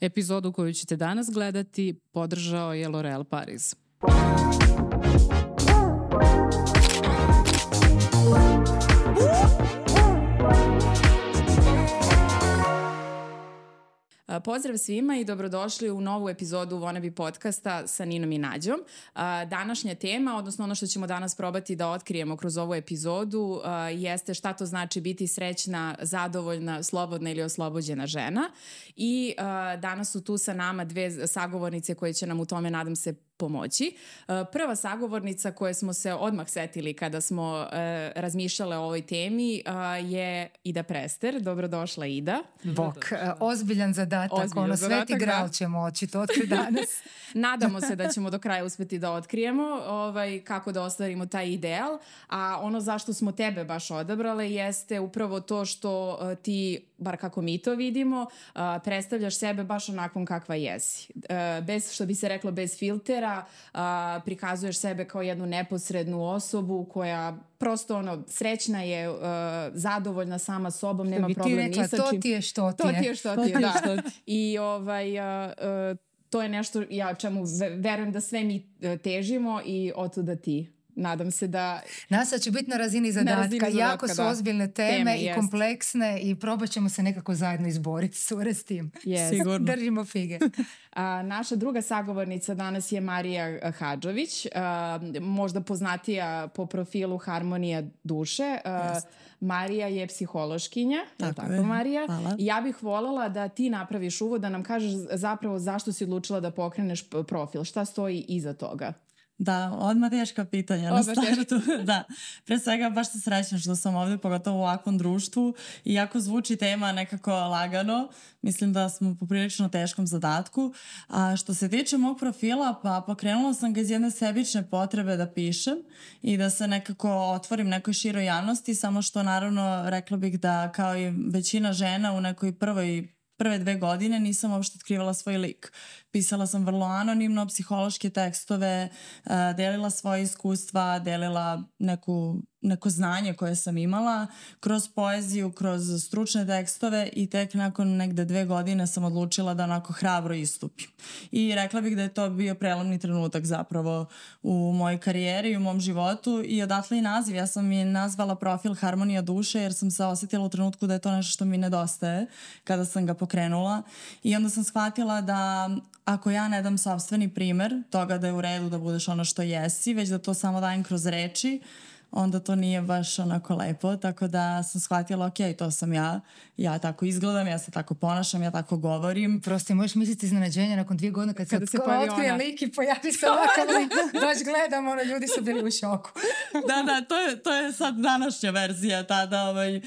Epizodu koju ćete danas gledati podržao je L'Oreal Paris. Muzika Pozdrav svima i dobrodošli u novu epizodu Wannabe podcasta sa Ninom i Nađom. Današnja tema, odnosno ono što ćemo danas probati da otkrijemo kroz ovu epizodu, jeste šta to znači biti srećna, zadovoljna, slobodna ili oslobođena žena. I danas su tu sa nama dve sagovornice koje će nam u tome, nadam se, pomoći. E, prva sagovornica koje smo se odmah setili kada smo e, razmišljale o ovoj temi e, je Ida Prester. Dobrodošla Ida. Bok, ozbiljan zadatak, ozbiljan ono zadatak, sveti da. gral da. ćemo očito otkri danas. Nadamo se da ćemo do kraja uspeti da otkrijemo ovaj, kako da ostvarimo taj ideal, a ono zašto smo tebe baš odabrale jeste upravo to što ti bar kako mi to vidimo, predstavljaš sebe baš onakvom kakva jesi. E, bez, što bi se reklo, bez filtera, prikazuješ sebe kao jednu neposrednu osobu koja prosto ono, srećna je, e, zadovoljna sama sobom, nema problem ni sa čim. To ti je što ti je. To ti je što ti je, da. I ovaj, e, to je nešto ja čemu verujem da sve mi težimo i oto da ti nadam se da... Nasa će biti na razini zadatka. Na razini zadatka jako da. su ozbiljne teme, teme i jest. kompleksne i probat ćemo se nekako zajedno izboriti sure s tim. Yes. Sigurno. Držimo fige. A, naša druga sagovornica danas je Marija eh, Hadžović, a, eh, možda poznatija po profilu Harmonija duše. A, eh, Marija je psihološkinja, tako, tako je. Marija. Hvala. Ja bih voljela da ti napraviš uvod, da nam kažeš zapravo zašto si odlučila da pokreneš profil, šta stoji iza toga? Da, odmah teška pitanja na startu. da. Pre svega baš se srećam što sam ovde, pogotovo u ovakvom društvu. Iako zvuči tema nekako lagano, mislim da smo po prilično teškom zadatku. A što se tiče mog profila, pa pokrenula sam ga iz jedne sebične potrebe da pišem i da se nekako otvorim nekoj široj javnosti, samo što naravno rekla bih da kao i većina žena u nekoj prvoj prve dve godine nisam uopšte otkrivala svoj lik pisala sam vrlo anonimno psihološke tekstove, eh, delila svoje iskustva, delila neku, neko znanje koje sam imala kroz poeziju, kroz stručne tekstove i tek nakon negde dve godine sam odlučila da onako hrabro istupim. I rekla bih da je to bio prelomni trenutak zapravo u mojoj karijeri, u mom životu i odatle i naziv. Ja sam je nazvala profil Harmonija duše jer sam se osetila u trenutku da je to nešto što mi nedostaje kada sam ga pokrenula i onda sam shvatila da ako ja ne dam sobstveni primer toga da je u redu da budeš ono što jesi, već da to samo dajem kroz reči, uh, onda to nije baš onako lepo, tako da sam shvatila, ok, to sam ja, ja tako izgledam, ja se tako ponašam, ja tako govorim. Prosto možeš misliti iznenađenje nakon dvije godine kad Kada se pojavi otkrije ona. lik i pojavi se ovako lik, baš gledam, ono, ljudi su bili u šoku. da, da, to je, to je sad današnja verzija tada. Ovaj, e,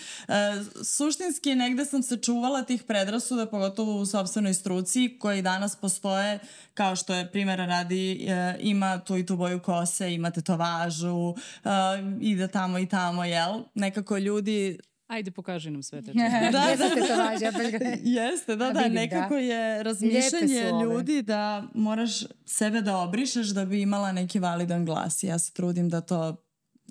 suštinski negde sam se čuvala tih predrasuda, pogotovo u sobstvenoj struci, koji danas postoje, kao što je primjera radi, e, ima tu i tu boju kose, ima tetovažu, e, i da tamo i tamo, jel? Nekako ljudi ajde pokaži nam sve te da, da, da. Jeste, da, da, da, nekako je razmišljanje ljudi da moraš sebe da obrišeš da bi imala neki validan glas ja se trudim da to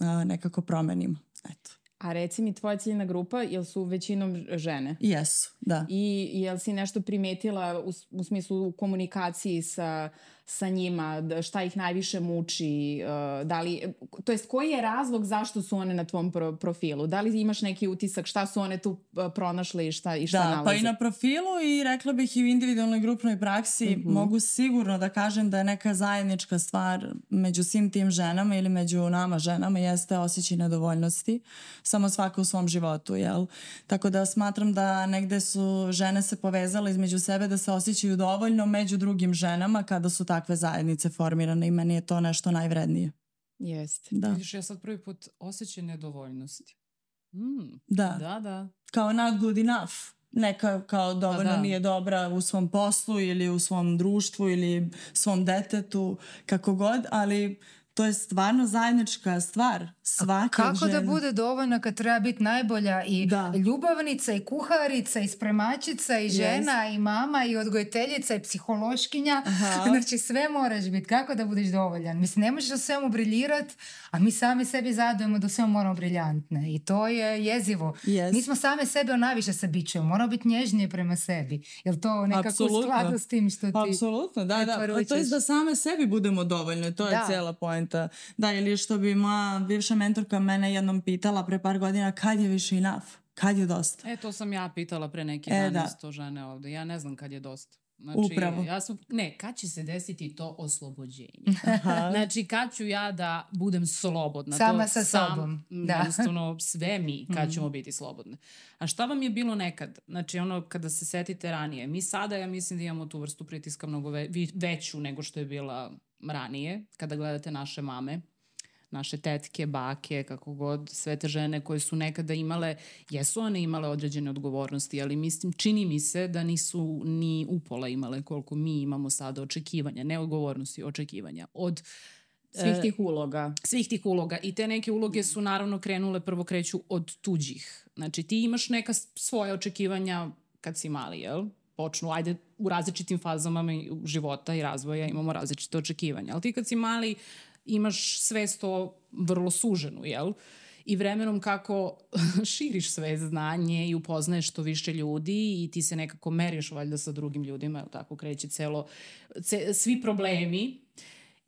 a, nekako promenim. Eto. A reci mi, tvoja ciljna grupa, jel su većinom žene? Jesu, da. I jel si nešto primetila u, u smislu komunikaciji sa uh, sa njima, šta ih najviše muči, e, da li, to jest koji je razlog zašto su one na tvom profilu? Da li imaš neki utisak šta su one tu e, pronašle i šta, i šta da, nalaze? Da, pa i na profilu i rekla bih i u individualnoj grupnoj praksi mm -hmm. mogu sigurno da kažem da je neka zajednička stvar među svim tim ženama ili među nama ženama jeste osjećaj nedovoljnosti, samo svaka u svom životu, jel? Tako da smatram da negde su žene se povezale između sebe da se osjećaju dovoljno među drugim ženama kada su tako takve zajednice formirane i meni je to nešto najvrednije. Jeste. Da. Vidiš, ja sad prvi put osjećaj nedovoljnosti. Mm, da. Da, da. Kao not good enough. Neka kao pa dovoljno da. nije dobra u svom poslu ili u svom društvu ili svom detetu, kako god, ali to je stvarno zajednička stvar svake Kako žene. da bude dovoljna kad treba biti najbolja i da. ljubavnica i kuharica i spremačica i žena yes. i mama i odgojiteljica i psihološkinja. Aha. Znači sve moraš biti. Kako da budeš dovoljan? Mislim ne možeš o svemu briljirat, a mi sami sebi zadujemo da sve moramo briljantne. I to je jezivo. Yes. Mi smo same sebe najviše se bićemo. Moramo biti nježnije prema sebi. Jel to nekako Absolutno. skladu s tim što ti Apsolutno, da, da. A to je da same sebi budemo dovoljne. To je da. cijela poenta. Da, ili što bi ma bivša mentorka mene jednom pitala pre par godina kad je više enough, kad je dosta. E, to sam ja pitala pre neki e, dan da. žene ovde. Ja ne znam kad je dosta. Znači, Upravo. Ja sam, ne, kad će se desiti to oslobođenje? Aha. znači, kad ću ja da budem slobodna? Sama to, sa sam, sobom. Da. Jednostavno, sve mi kad ćemo mhm. biti slobodne. A šta vam je bilo nekad? Znači, ono, kada se setite ranije. Mi sada, ja mislim da imamo tu vrstu pritiska mnogo ve, veću nego što je bila ranije, kada gledate naše mame naše tetke, bake, kako god, sve te žene koje su nekada imale, jesu one imale određene odgovornosti, ali mislim, čini mi se da nisu ni upola imale koliko mi imamo sada očekivanja, ne odgovornosti, očekivanja od e, Svih tih uloga. Svih tih uloga. I te neke uloge su naravno krenule prvo kreću od tuđih. Znači ti imaš neka svoja očekivanja kad si mali, jel? počnu, ajde u različitim fazama života i razvoja imamo različite očekivanja. Ali ti kad si mali, imaš svest o vrlo suženu, jel? I vremenom kako širiš sve znanje i upoznaješ što više ljudi i ti se nekako meriš valjda sa drugim ljudima, jel tako kreće celo, ce, svi problemi.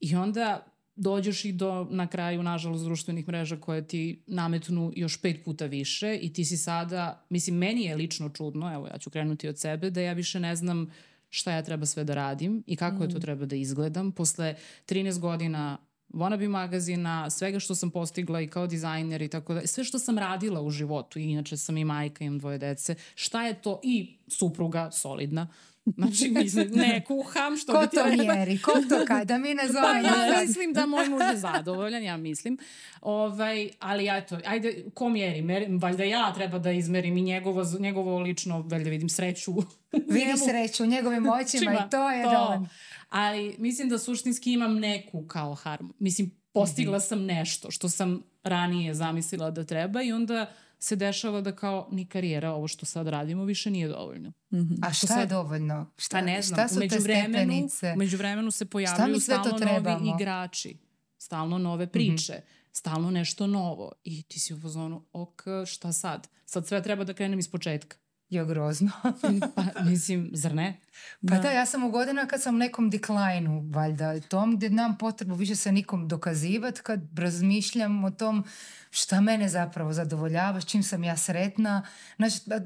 I onda dođeš i do, na kraju, nažalost, društvenih mreža koje ti nametnu još pet puta više i ti si sada, mislim, meni je lično čudno, evo ja ću krenuti od sebe, da ja više ne znam šta ja treba sve da radim i kako mm. je to mhm. treba da izgledam. Posle 13 godina wannabe magazina, svega što sam postigla i kao dizajner i tako da, sve što sam radila u životu inače sam i majka, imam dvoje dece, šta je to i supruga solidna, Znači, mislim, ne kuham, što ko bi to mjeri, ko to kada mi ne zove. Pa ja mislim da moj muž je zadovoljan, ja mislim. Ovaj, ali ja to, ajde, ko mjeri? Meri, valjda ja treba da izmerim i njegovo, njegovo lično, valjda vidim sreću. Vidim sreću u njegovim očima i to je to. Dovoljno. Ali mislim da suštinski imam neku kao harm. Mislim, postigla mhm. sam nešto što sam ranije zamislila da treba i onda se dešava da kao ni karijera, ovo što sad radimo više nije dovoljno. Mhm. A šta sad, je dovoljno? Šta, pa ne znam, šta su među te vremenu, stepenice? Među vremenu se pojavljaju da stalno novi igrači, stalno nove mhm. priče. Mm -hmm stalno nešto novo i ti si u fazonu, ok, šta sad? Sad sve treba da krenem iz početka je grozno. pa, mislim, zar ne? Pa da. da, ja sam u godina kad sam u nekom deklajnu, valjda, tom gdje nam potrebu više sa nikom dokazivati kad razmišljam o tom šta mene zapravo zadovoljava, s čim sam ja sretna. Znači, pa,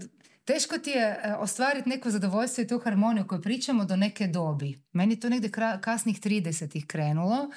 teško ti je e, ostvariti neko zadovoljstvo i tu harmoniju koju pričamo do neke dobi. Meni je to negdje kasnih 30-ih krenulo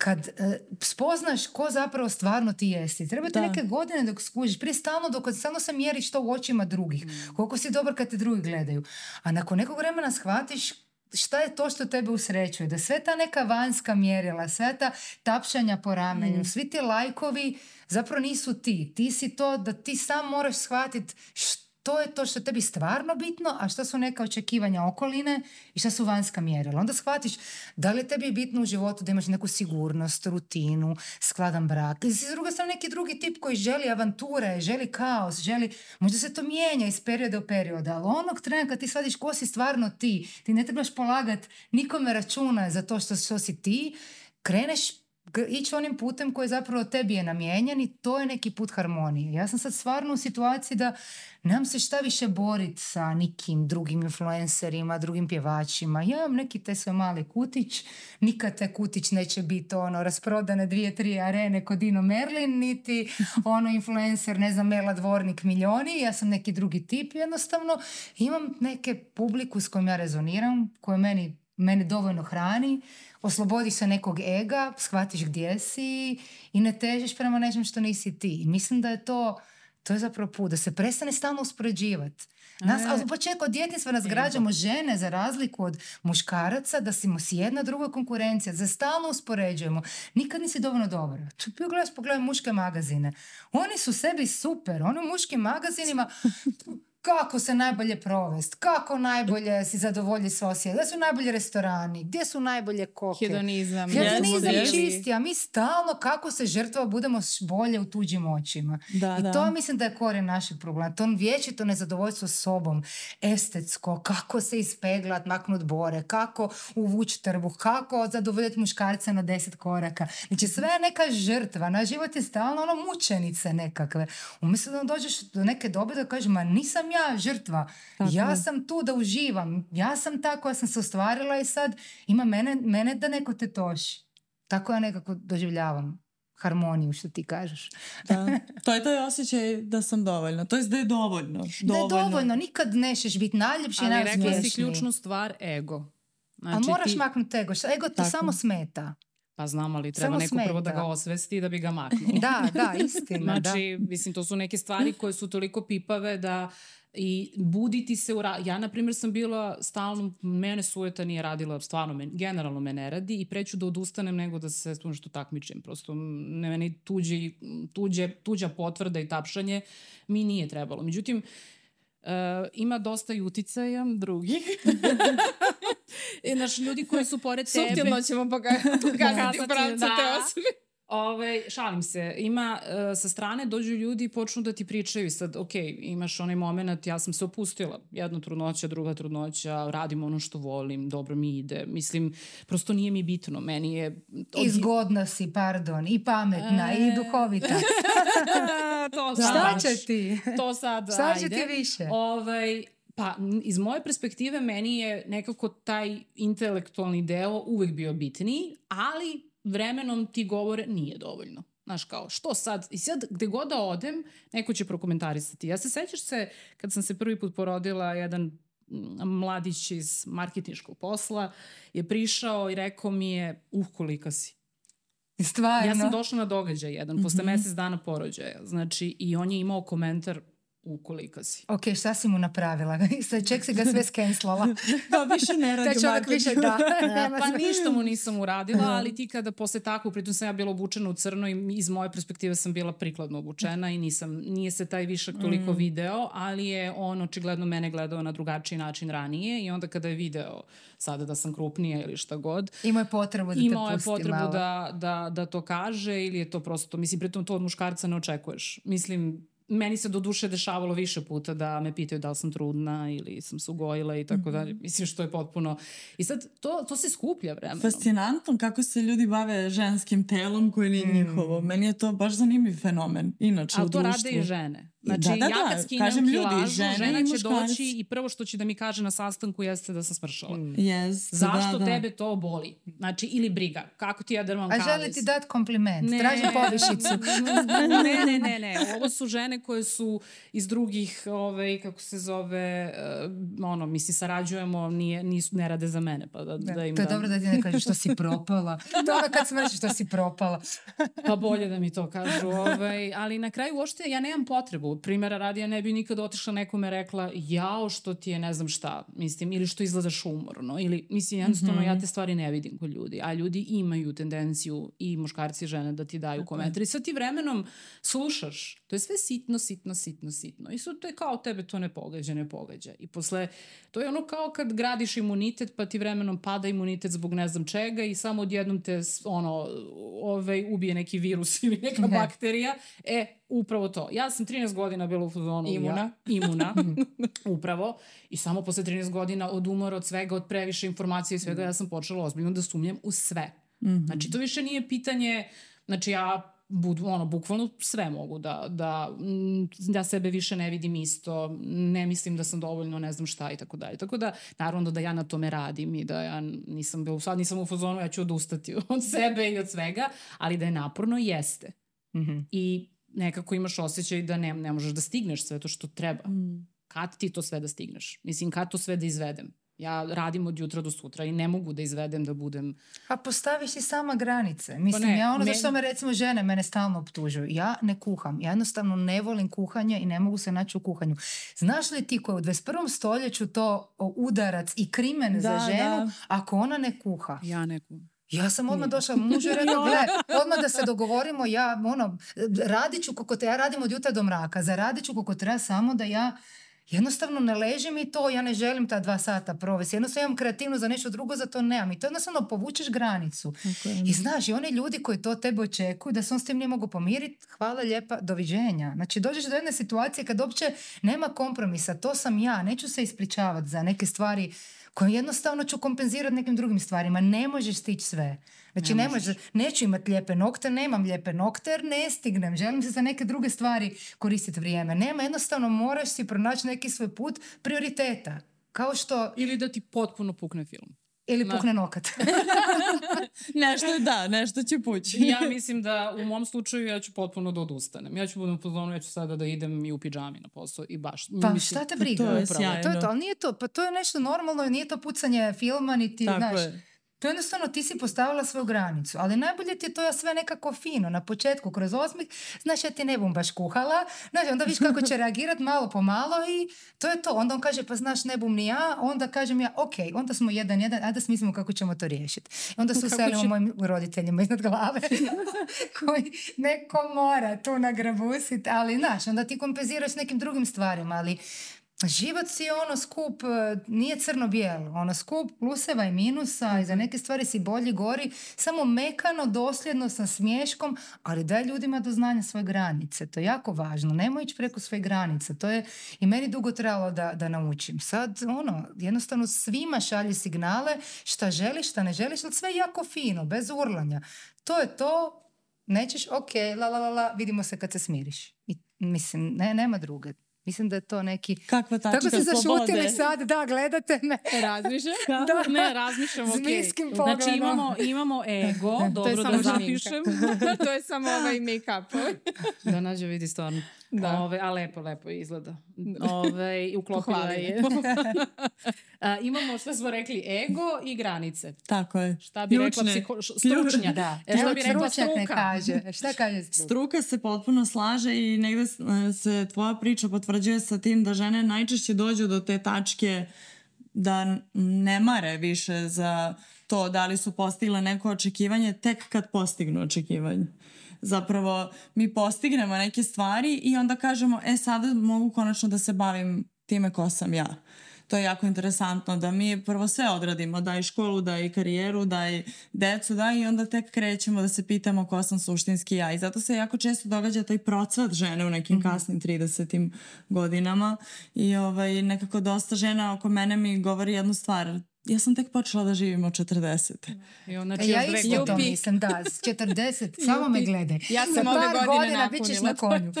kad e, spoznaš ko zapravo stvarno ti jesi. Treba ti da. neke godine dok skužiš. Prije stalno dok stalno se mjeriš to u očima drugih. Mm. Koliko si dobar kad te drugi gledaju. A nakon nekog vremena shvatiš šta je to što tebe usrećuje. Da sve ta neka vanjska mjerila, sve ta tapšanja po ramenju, mm. svi ti lajkovi zapravo nisu ti. Ti si to da ti sam moraš shvatiti što to je to što je tebi stvarno bitno, a šta su neka očekivanja okoline i šta su vanjska mjerila. Onda shvatiš da li je tebi bitno u životu da imaš neku sigurnost, rutinu, skladan brak. I s druge strane neki drugi tip koji želi avanture, želi kaos, želi, možda se to mijenja iz perioda u perioda, ali onog trena kad ti shvatiš ko si stvarno ti, ti ne trebaš polagat nikome računa za to što, što si ti, kreneš ići onim putem koji zapravo tebi je namijenjen i to je neki put harmonije. Ja sam sad stvarno u situaciji da nemam se šta više boriti sa nikim drugim influencerima, drugim pjevačima. Ja imam neki te svoj mali kutić, nikad taj kutić neće biti ono rasprodane dvije, tri arene kod Dino Merlin, niti ono influencer, ne znam, Mela Dvornik milioni, ja sam neki drugi tip jednostavno. Imam neke publiku s kojom ja rezoniram, koja meni, mene dovoljno hrani, oslobodiš se nekog ega, shvatiš gdje si i ne težiš prema nečem što nisi ti. I mislim da je to, to je zapravo put, da se prestane stalno uspoređivati. Nas, e. a u početku od djetinjstva nas građamo žene za razliku od muškaraca, da smo si jedna druga konkurencija, da stalno uspoređujemo. Nikad nisi dovoljno dobra. Tu bio gledaš, pogledaj muške magazine. Oni su sebi super, oni u muškim magazinima kako se najbolje provest, kako najbolje si zadovolji s osjećaj, gdje su najbolji restorani, gdje su najbolje koke. Hedonizam. Hedonizam yes, čisti, a mi stalno kako se žrtva budemo bolje u tuđim očima. Da, I da. to mislim da je korijen našeg problema. To vječito nezadovoljstvo sobom, estetsko, kako se ispeglat, maknut bore, kako uvući trbu, kako zadovoljiti muškarca na deset koraka. Znači sve je neka žrtva, na život je stalno ono mučenice nekakve. Umjesto da dođeš do neke dobe da kažeš, ma nisam nisam ja žrtva. Tako ja je. sam tu da uživam. Ja sam ta koja sam se ostvarila i sad ima mene, mene da neko te toši. Tako ja nekako doživljavam harmoniju što ti kažeš. da. To je taj osjećaj da sam dovoljna. To je da je dovoljno. dovoljno. Da je dovoljno. Nikad nećeš biti najljepši i najsmiješniji. Ali rekla si ključnu stvar ego. Znači, A moraš ti... maknuti ego. Ego to Tako. samo smeta. Pa znam, ali treba Samo neko smeta. prvo da ga osvesti da bi ga maknuo. da, da, istina. Da. znači, da. mislim, to su neke stvari koje su toliko pipave da i buditi se u ra... ja na primjer sam bila stalno mene sujeta nije radila stvarno men, generalno me ne radi i preću da odustanem nego da se tu nešto takmičim prosto ne meni tuđi, tuđe, tuđa potvrda i tapšanje mi nije trebalo međutim Uh, ima dosta i uticaja drugih. Znaš, ljudi koji su pored tebe... Suptilno da ćemo pokazati, pokazati pravcu da. te osobe. Ove, ovaj, šalim se. Ima, e, sa strane dođu ljudi i počnu da ti pričaju. Sad, ok, imaš onaj moment, ja sam se opustila. Jedna trudnoća, druga trudnoća, radim ono što volim, dobro mi ide. Mislim, prosto nije mi bitno. Meni je... Od... Izgodna si, pardon, i pametna, e... i duhovita. to sad, Šta će ti? To sad, Šta će ti više? Ovaj, Pa, iz moje perspektive meni je nekako taj intelektualni deo uvek bio bitniji, ali vremenom ti govore nije dovoljno. Znaš kao, što sad? I sad, gde god da odem, neko će prokomentarisati. Ja se sećaš se, kad sam se prvi put porodila, jedan mm, mladić iz marketinškog posla je prišao i rekao mi je, uh, kolika si. Stvarno? Ja sam došla na događaj jedan, posle mm -hmm. mesec dana porođaja. Znači, i on je imao komentar, ukolika si. Ok, šta si mu napravila? Ček se ga sve skenslala. da, više ne radi Taj čovjek više da. pa ništa mu nisam uradila, ali ti kada posle tako, pritom sam ja bila obučena u crno i iz moje perspektive sam bila prikladno obučena i nisam, nije se taj višak toliko mm. video, ali je on očigledno mene gledao na drugačiji način ranije i onda kada je video sada da sam krupnija ili šta god. Imao je potrebu da imao te pusti potrebu da, da, da to kaže ili je to prosto, mislim, pritom to od muškarca ne očekuješ. Mislim, meni se do duše dešavalo više puta da me pitaju da li sam trudna ili sam se ugojila i tako mhm. dalje. Mislim što je potpuno... I sad to, to se skuplja vremenom. Fascinantno kako se ljudi bave ženskim telom koje nije mm. njihovo. Meni je to baš zanimljiv fenomen. Inače, Ali u društvu. to rade i žene. Znači, da, da, ja da. kad skinem kažem, kilažu, ljudi, žene žena će muškarac. doći i prvo što će da mi kaže na sastanku jeste da sam smršala. Mm. Yes, da, Zašto da, da. tebe to boli? Znači, ili briga. Kako ti ja drmam da kalis? A žele ti dati kompliment. Ne. Traži povišicu. ne, ne, ne, ne. Ovo su žene koje su iz drugih, ove, ovaj, kako se zove, eh, ono, mi si sarađujemo, nije, nisu, ne rade za mene. Pa da, da, da im to je da... dobro da ti ne kaže što si propala. to ono kad smršiš što si propala. pa bolje da mi to kažu. Ovaj, ali na kraju uopšte ja nemam potrebu primjera radija ne bi nikad otišla nekome rekla jao što ti je ne znam šta, mislim, ili što izgledaš umorno, ili, mislim, jednostavno mm -hmm. ja mhm. te stvari ne vidim kod ljudi, a ljudi imaju tendenciju i muškarci i žene da ti daju okay. komentar i sad ti vremenom slušaš, to je sve sitno, sitno, sitno, sitno i sad to je kao tebe to ne pogađa, ne pogađa i posle, to je ono kao kad gradiš imunitet pa ti vremenom pada imunitet zbog ne znam čega i samo odjednom te ono, ovaj, ubije neki virus ili neka okay. Mhm. bakterija, e, upravo to. Ja sam 13 godina bila u fazonu. Imuna. Ja, imuna, upravo. I samo posle 13 godina od umora, od svega, od previše informacije i svega, mm. ja sam počela ozbiljno da sumnjam u sve. Mm -hmm. Znači, to više nije pitanje, znači ja bud, ono, bukvalno sve mogu da, da, mm, da sebe više ne vidim isto, ne mislim da sam dovoljno, ne znam šta i tako dalje. Tako da, naravno da ja na tome radim i da ja nisam bio, sad nisam u fazonu, ja ću odustati od sebe i od svega, ali da je naporno, jeste. Mm -hmm. I nekako imaš osjećaj da ne, ne možeš da stigneš sve to što treba. Mm. Kad ti to sve da stigneš? Mislim, kad to sve da izvedem? Ja radim od jutra do sutra i ne mogu da izvedem da budem... A pa postaviš i sama granice. Mislim, pa ne, ja ono meni... zašto me recimo žene mene stalno optužuju. Ja ne kuham. Ja jednostavno ne volim kuhanje i ne mogu se naći u kuhanju. Znaš li ti koja u 21. stoljeću to udarac i krimen da, za ženu da. ako ona ne kuha? Ja ne kuham. Ja sam odmah došla, muže reda, rekao, gle, odmah da se dogovorimo, ja ono, radit ću kako te, ja radim od jutra do mraka, zaradit ću kako treba samo da ja jednostavno ne leži i to, ja ne želim ta dva sata provesti, jednostavno imam kreativno za nešto drugo, za to nemam. I to jednostavno povučeš granicu. Okay. I znaš, i oni ljudi koji to tebe očekuju, da se on s tim ne mogu pomiriti, hvala lijepa, doviđenja. Znači, dođeš do jedne situacije kad uopće nema kompromisa, to sam ja, neću se ispričavati za neke stvari koje jednostavno ću kompenzirati nekim drugim stvarima. Ne možeš stići sve. Znači, ne, ne možeš. neću imati lijepe nokte, nemam lijepe nokte jer ne stignem. Želim se za neke druge stvari koristiti vrijeme. Nema, jednostavno moraš si pronaći neki svoj put prioriteta. Kao što... Ili da ti potpuno pukne film. Ili da. pukne nokat. nešto, da, nešto će pući. ja mislim da u mom slučaju ja ću potpuno da odustanem. Ja ću budem pozvanu, ja ću sada da idem i u pidžami na posao i baš. Pa mislim, šta te pa briga? To je sjajno. To je to, ali nije to, pa to je nešto normalno, nije to pucanje filma, niti, Tako znaš. Je To je jednostavno ti si postavila svoju granicu, ali najbolje ti je to ja sve nekako fino. Na početku kroz osmih, znaš ja ti ne bum baš kuhala, znaš onda viš kako će reagirat malo po malo i to je to. Onda on kaže pa znaš ne bum ni ja, onda kažem ja ok, onda smo jedan jedan, ajde smislimo kako ćemo to riješiti. Onda se uselimo će... mojim roditeljima iznad glave koji neko mora tu nagrabusit, ali znaš onda ti kompenziraš nekim drugim stvarima, ali život si je ono skup, e, nije crno-bijelo, ono skup pluseva i minusa i za mhm. neke stvari si bolji gori, samo mekano, dosljedno, sa smješkom, ali daj ljudima do znanja svoje granice. To je jako važno, nemoj ići preko svoje granice. To je i meni dugo trebalo da, da naučim. Sad, ono, jednostavno svima šalji signale šta želiš, šta ne želiš, ali sve jako fino, bez urlanja. To je to, nećeš, ok, la la la la, vidimo se kad se smiriš. I, mislim, ne, nema druge. Mislim da je to neki... Kakva tačka Tako se zašutili sad, da, gledate me. Razmišljam? Da. da. Ne, razmišljam, okej. Okay. Zmiskim znači, pogledom. Znači imamo, imamo ego, dobro da zapišem. to je samo ovaj make-up. da nađe vidi stvarno. Da. Ove, a lepo, lepo izgleda. Da. Ove, uklopila je. a, imamo, što smo rekli, ego i granice. Tako je. Šta bi Ključne. rekla psiko, stručnja. Da. E, šta bi rekla struka? kaže. Šta kaže struka? Struka se potpuno slaže i negde se tvoja priča potvrđuje sa tim da žene najčešće dođu do te tačke da ne mare više za to da li su postigle neko očekivanje tek kad postignu očekivanje zapravo mi postignemo neke stvari i onda kažemo e sada mogu konačno da se bavim time ko sam ja. To je jako interesantno da mi prvo sve odradimo, da i školu, da i karijeru, da i decu, da i onda tek krećemo da se pitamo ko sam suštinski ja. I zato se jako često događa taj procvat žene u nekim mm -hmm. kasnim 30. godinama i ovaj, nekako dosta žena oko mene mi govori jednu stvar, ja sam tek počela da živim od 40. jo, znači, će ja isto to mislim, da, 40, samo me gledaj. Ja sam ove godine godina bit ćeš na konju.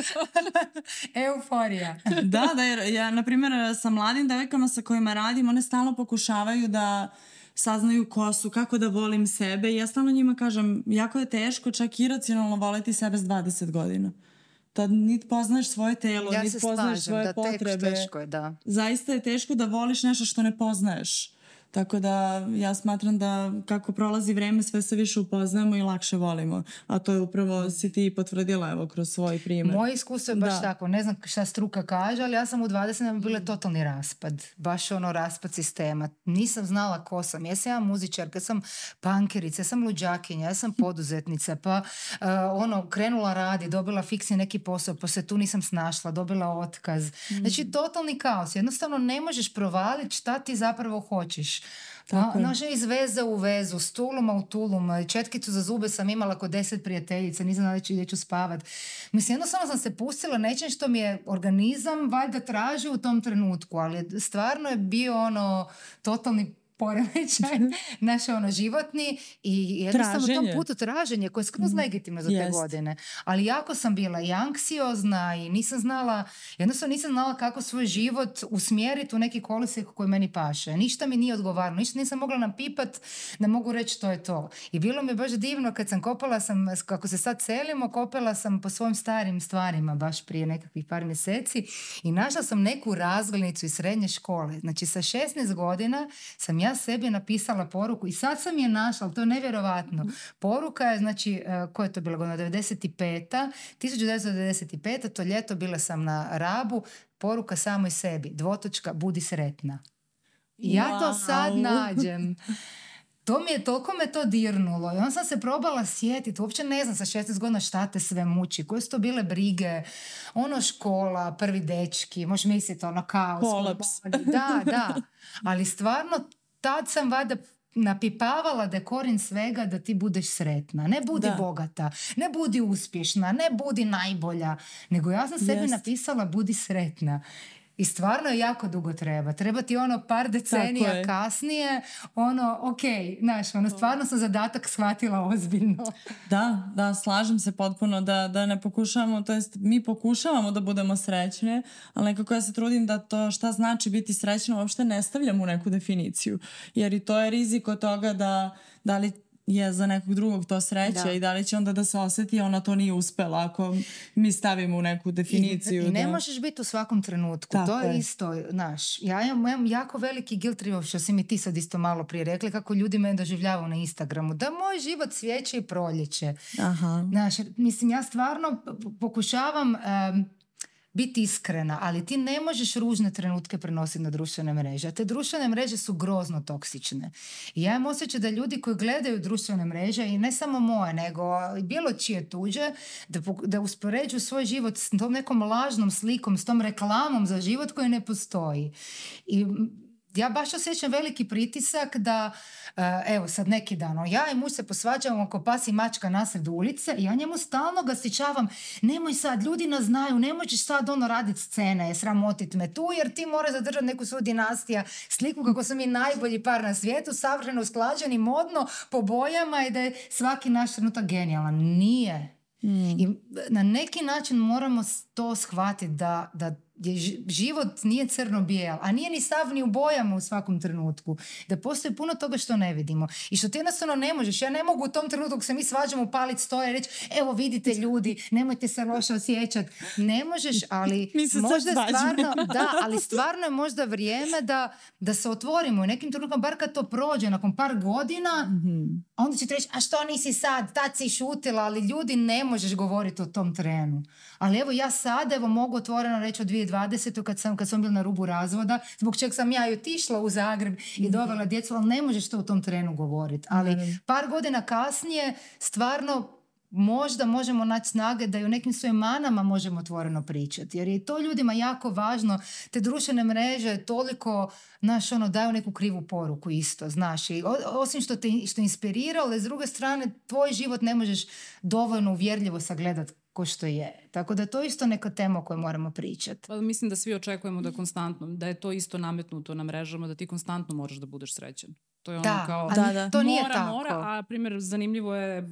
Euforija. da, da, jer ja, na primjer, sa mladim devojkama sa kojima radim, one stalno pokušavaju da saznaju ko su, kako da volim sebe i ja stalno njima kažem, jako je teško čak iracionalno voliti sebe s 20 godina tad da niti poznaješ svoje telo, ja niti poznaš svoje da, potrebe. Teško je, da. Zaista je teško da voliš nešto što ne poznaješ. Tako da ja smatram da kako prolazi vreme sve se više upoznamo i lakše volimo. A to je upravo si ti potvrdila evo kroz svoj primer. Moje iskustvo je baš da. tako. Ne znam šta struka kaže, ali ja sam u 20 nam bila totalni raspad. Baš ono raspad sistema. Nisam znala ko sam. Ja sam ja muzičarka, sam pankerica, ja sam luđakinja, ja sam poduzetnica. Pa uh, ono, krenula radi, dobila fiksni neki posao, pa se tu nisam snašla, dobila otkaz. Mm. Znači, totalni kaos. Jednostavno ne možeš provaliti šta ti zapravo hoćeš. Da, noć iz veze u vezu, s u tulum. Četkicu za zube sam imala kod deset prijateljica, nisam znala da ću da spavat. Mislim, samo sam se pustila nečem što mi je organizam valjda tražio u tom trenutku, ali stvarno je bio ono totalni poremećaj, naš ono životni i jednostavno traženje. tom putu traženje koje je skroz mm, legitimno za Jest. te godine. Ali jako sam bila i anksiozna i nisam znala, jednostavno nisam znala kako svoj život usmjeriti u neki kolisek koji meni paše. Ništa mi nije odgovaralo, ništa nisam mogla nam pipat da mogu reći to je to. I bilo mi baš divno kad sam kopala sam, kako se sad selimo, kopala sam po svojim starim stvarima baš prije nekakvih par mjeseci i našla sam neku razglednicu iz srednje škole. Znači sa 16 godina sam ja ja sebi napisala poruku i sad sam je našla, ali to je nevjerovatno. Poruka je, znači, e, koja je to bila godina? 95. 1995. to ljeto bila sam na Rabu, poruka samoj sebi, dvotočka, budi sretna. I ja to sad nađem. To mi je, toliko me to dirnulo i onda sam se probala sjetiti, uopće ne znam sa 16 godina šta te sve muči, koje su to bile brige, ono škola, prvi dečki, možeš misliti ono kaos. Kolaps. Da, da, ali stvarno tad sam vada napipavala da je korin svega da ti budeš sretna. Ne budi da. bogata, ne budi uspješna, ne budi najbolja. Nego ja sam sebi yes. napisala budi sretna. I stvarno je jako dugo treba. Treba ti ono par decenija kasnije, ono, ok, znaš, ono, stvarno sam zadatak shvatila ozbiljno. Da, da, slažem se potpuno da, da ne pokušavamo, to jest mi pokušavamo da budemo srećne, ali nekako ja se trudim da to šta znači biti srećna uopšte ne stavljam u neku definiciju. Jer i to je rizik od toga da, da li je za nekog drugog to sreća da. i da li će onda da se oseti ona to nije uspela ako mi stavimo u neku definiciju. I, i ne da... možeš biti u svakom trenutku, Tako to je isto, znaš. Ja imam jako veliki guilt trip, što si mi ti sad isto malo prije rekli, kako ljudi me doživljavaju na Instagramu, da moj život cvijeće i proljeće. Aha. Znaš, mislim, ja stvarno pokušavam... Um, biti iskrena, ali ti ne možeš ružne trenutke prenositi na društvene mreže. A te društvene mreže su grozno toksične. I ja imam osjećaj da ljudi koji gledaju društvene mreže, i ne samo moje, nego i bilo čije tuđe, da, da uspoređuju svoj život s tom nekom lažnom slikom, s tom reklamom za život koji ne postoji. I ja baš osjećam veliki pritisak da, e, evo sad neki dan, ja i muž se posvađamo oko pas i mačka nasred ulice i ja njemu stalno ga stičavam, nemoj sad, ljudi nas znaju, nemoj ćeš sad ono radit scene, sramotit me tu jer ti mora zadržati neku svoju dinastija, sliku kako smo mi najbolji par na svijetu, savršeno usklađeni, modno, po bojama i da je svaki naš trenutak genijalan. Nije. Mm. I na neki način moramo to shvatiti da, da gdje život nije crno-bijel, a nije ni sav ni u bojama u svakom trenutku. Da postoji puno toga što ne vidimo. I što ti jednostavno ne možeš. Ja ne mogu u tom trenutku kad se mi svađamo palit stoje i reći evo vidite ljudi, nemojte se loše osjećati. Ne možeš, ali možda stvarno, da, ali stvarno je možda vrijeme da, da se otvorimo. U nekim trenutkom, bar kad to prođe, nakon par godina, mm-hmm. onda će ti reći, a što nisi sad, tad si šutila, ali ljudi ne možeš govoriti o tom trenu. Ali evo ja sad, evo mogu otvoreno reći od 2020 2020. kad sam, kad sam bila na rubu razvoda, zbog čega sam ja i otišla u Zagreb i mhm. dovela djecu, ali ne možeš to u tom trenu govoriti. Ali mhm. par godina kasnije stvarno možda možemo naći snage da i o nekim svojim manama možemo otvoreno pričati. Jer je to ljudima jako važno. Te društvene mreže toliko, znaš, ono, daju neku krivu poruku isto, znaš. I osim što te što inspirira, ali s druge strane, tvoj život ne možeš dovoljno uvjerljivo sagledati ko što je. Tako da to je isto neka tema o kojoj moramo pričati. Pa, mislim da svi očekujemo da konstantno, da je to isto nametnuto na mrežama, da ti konstantno moraš da budeš srećen. To je ono da, kao, da, da. to nije mora, tako. mora, a primjer, zanimljivo je, e,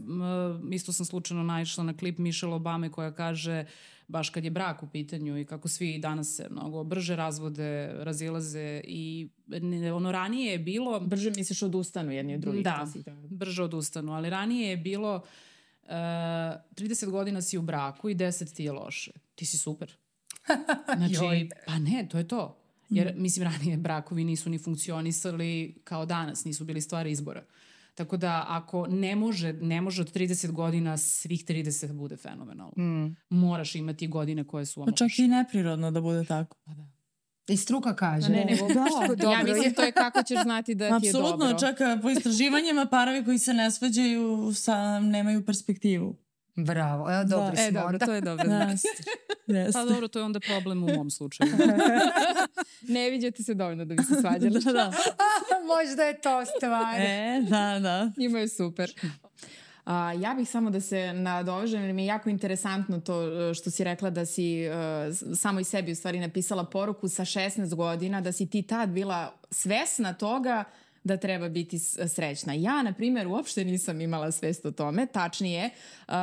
isto sam slučajno naišla na klip Michelle Obame koja kaže, baš kad je brak u pitanju i kako svi danas se mnogo brže razvode, razilaze i ono ranije je bilo... Brže misliš odustanu jedni od drugih. Da, brže odustanu, ali ranije je bilo uh, 30 eh, godina si u braku i 10 ti je loše. Ti si super. Znači, pa ne, to je to. Jer, mhm. mislim, ranije brakovi nisu ni funkcionisali kao danas, nisu bili stvari izbora. Tako da ako ne može, ne može od 30 godina svih 30 bude fenomenalno. Mm. Moraš imati godine koje su vam Pa čak i neprirodno da bude tako. Pa da. I struka kaže. Ne, nego, da, dobro. Ja mislim to je kako ćeš znati da ti je dobro. Apsolutno, čak e, po istraživanjima parovi koji se ne svađaju sa, nemaju perspektivu. Bravo, evo dobri da. E, smo. E, dobro, to je dobro. yes. yes. Pa dobro, to je onda problem u mom slučaju. ne viđate se dovoljno da bi se svađali. da, da. Možda je to stvar. E, da, da. Ima je super. A, ja bih samo da se nadovežem, jer mi je jako interesantno to e, što si rekla da si e, samo i sebi u stvari napisala poruku sa 16 godina, da si ti tad bila svesna toga da treba biti srećna. Ja, na primjer, uopšte nisam imala svest o tome, tačnije, uh,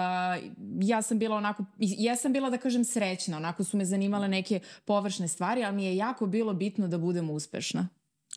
ja sam bila onako, ja sam bila da kažem srećna, onako su me zanimale neke površne stvari, ali mi je jako bilo bitno da budem uspešna.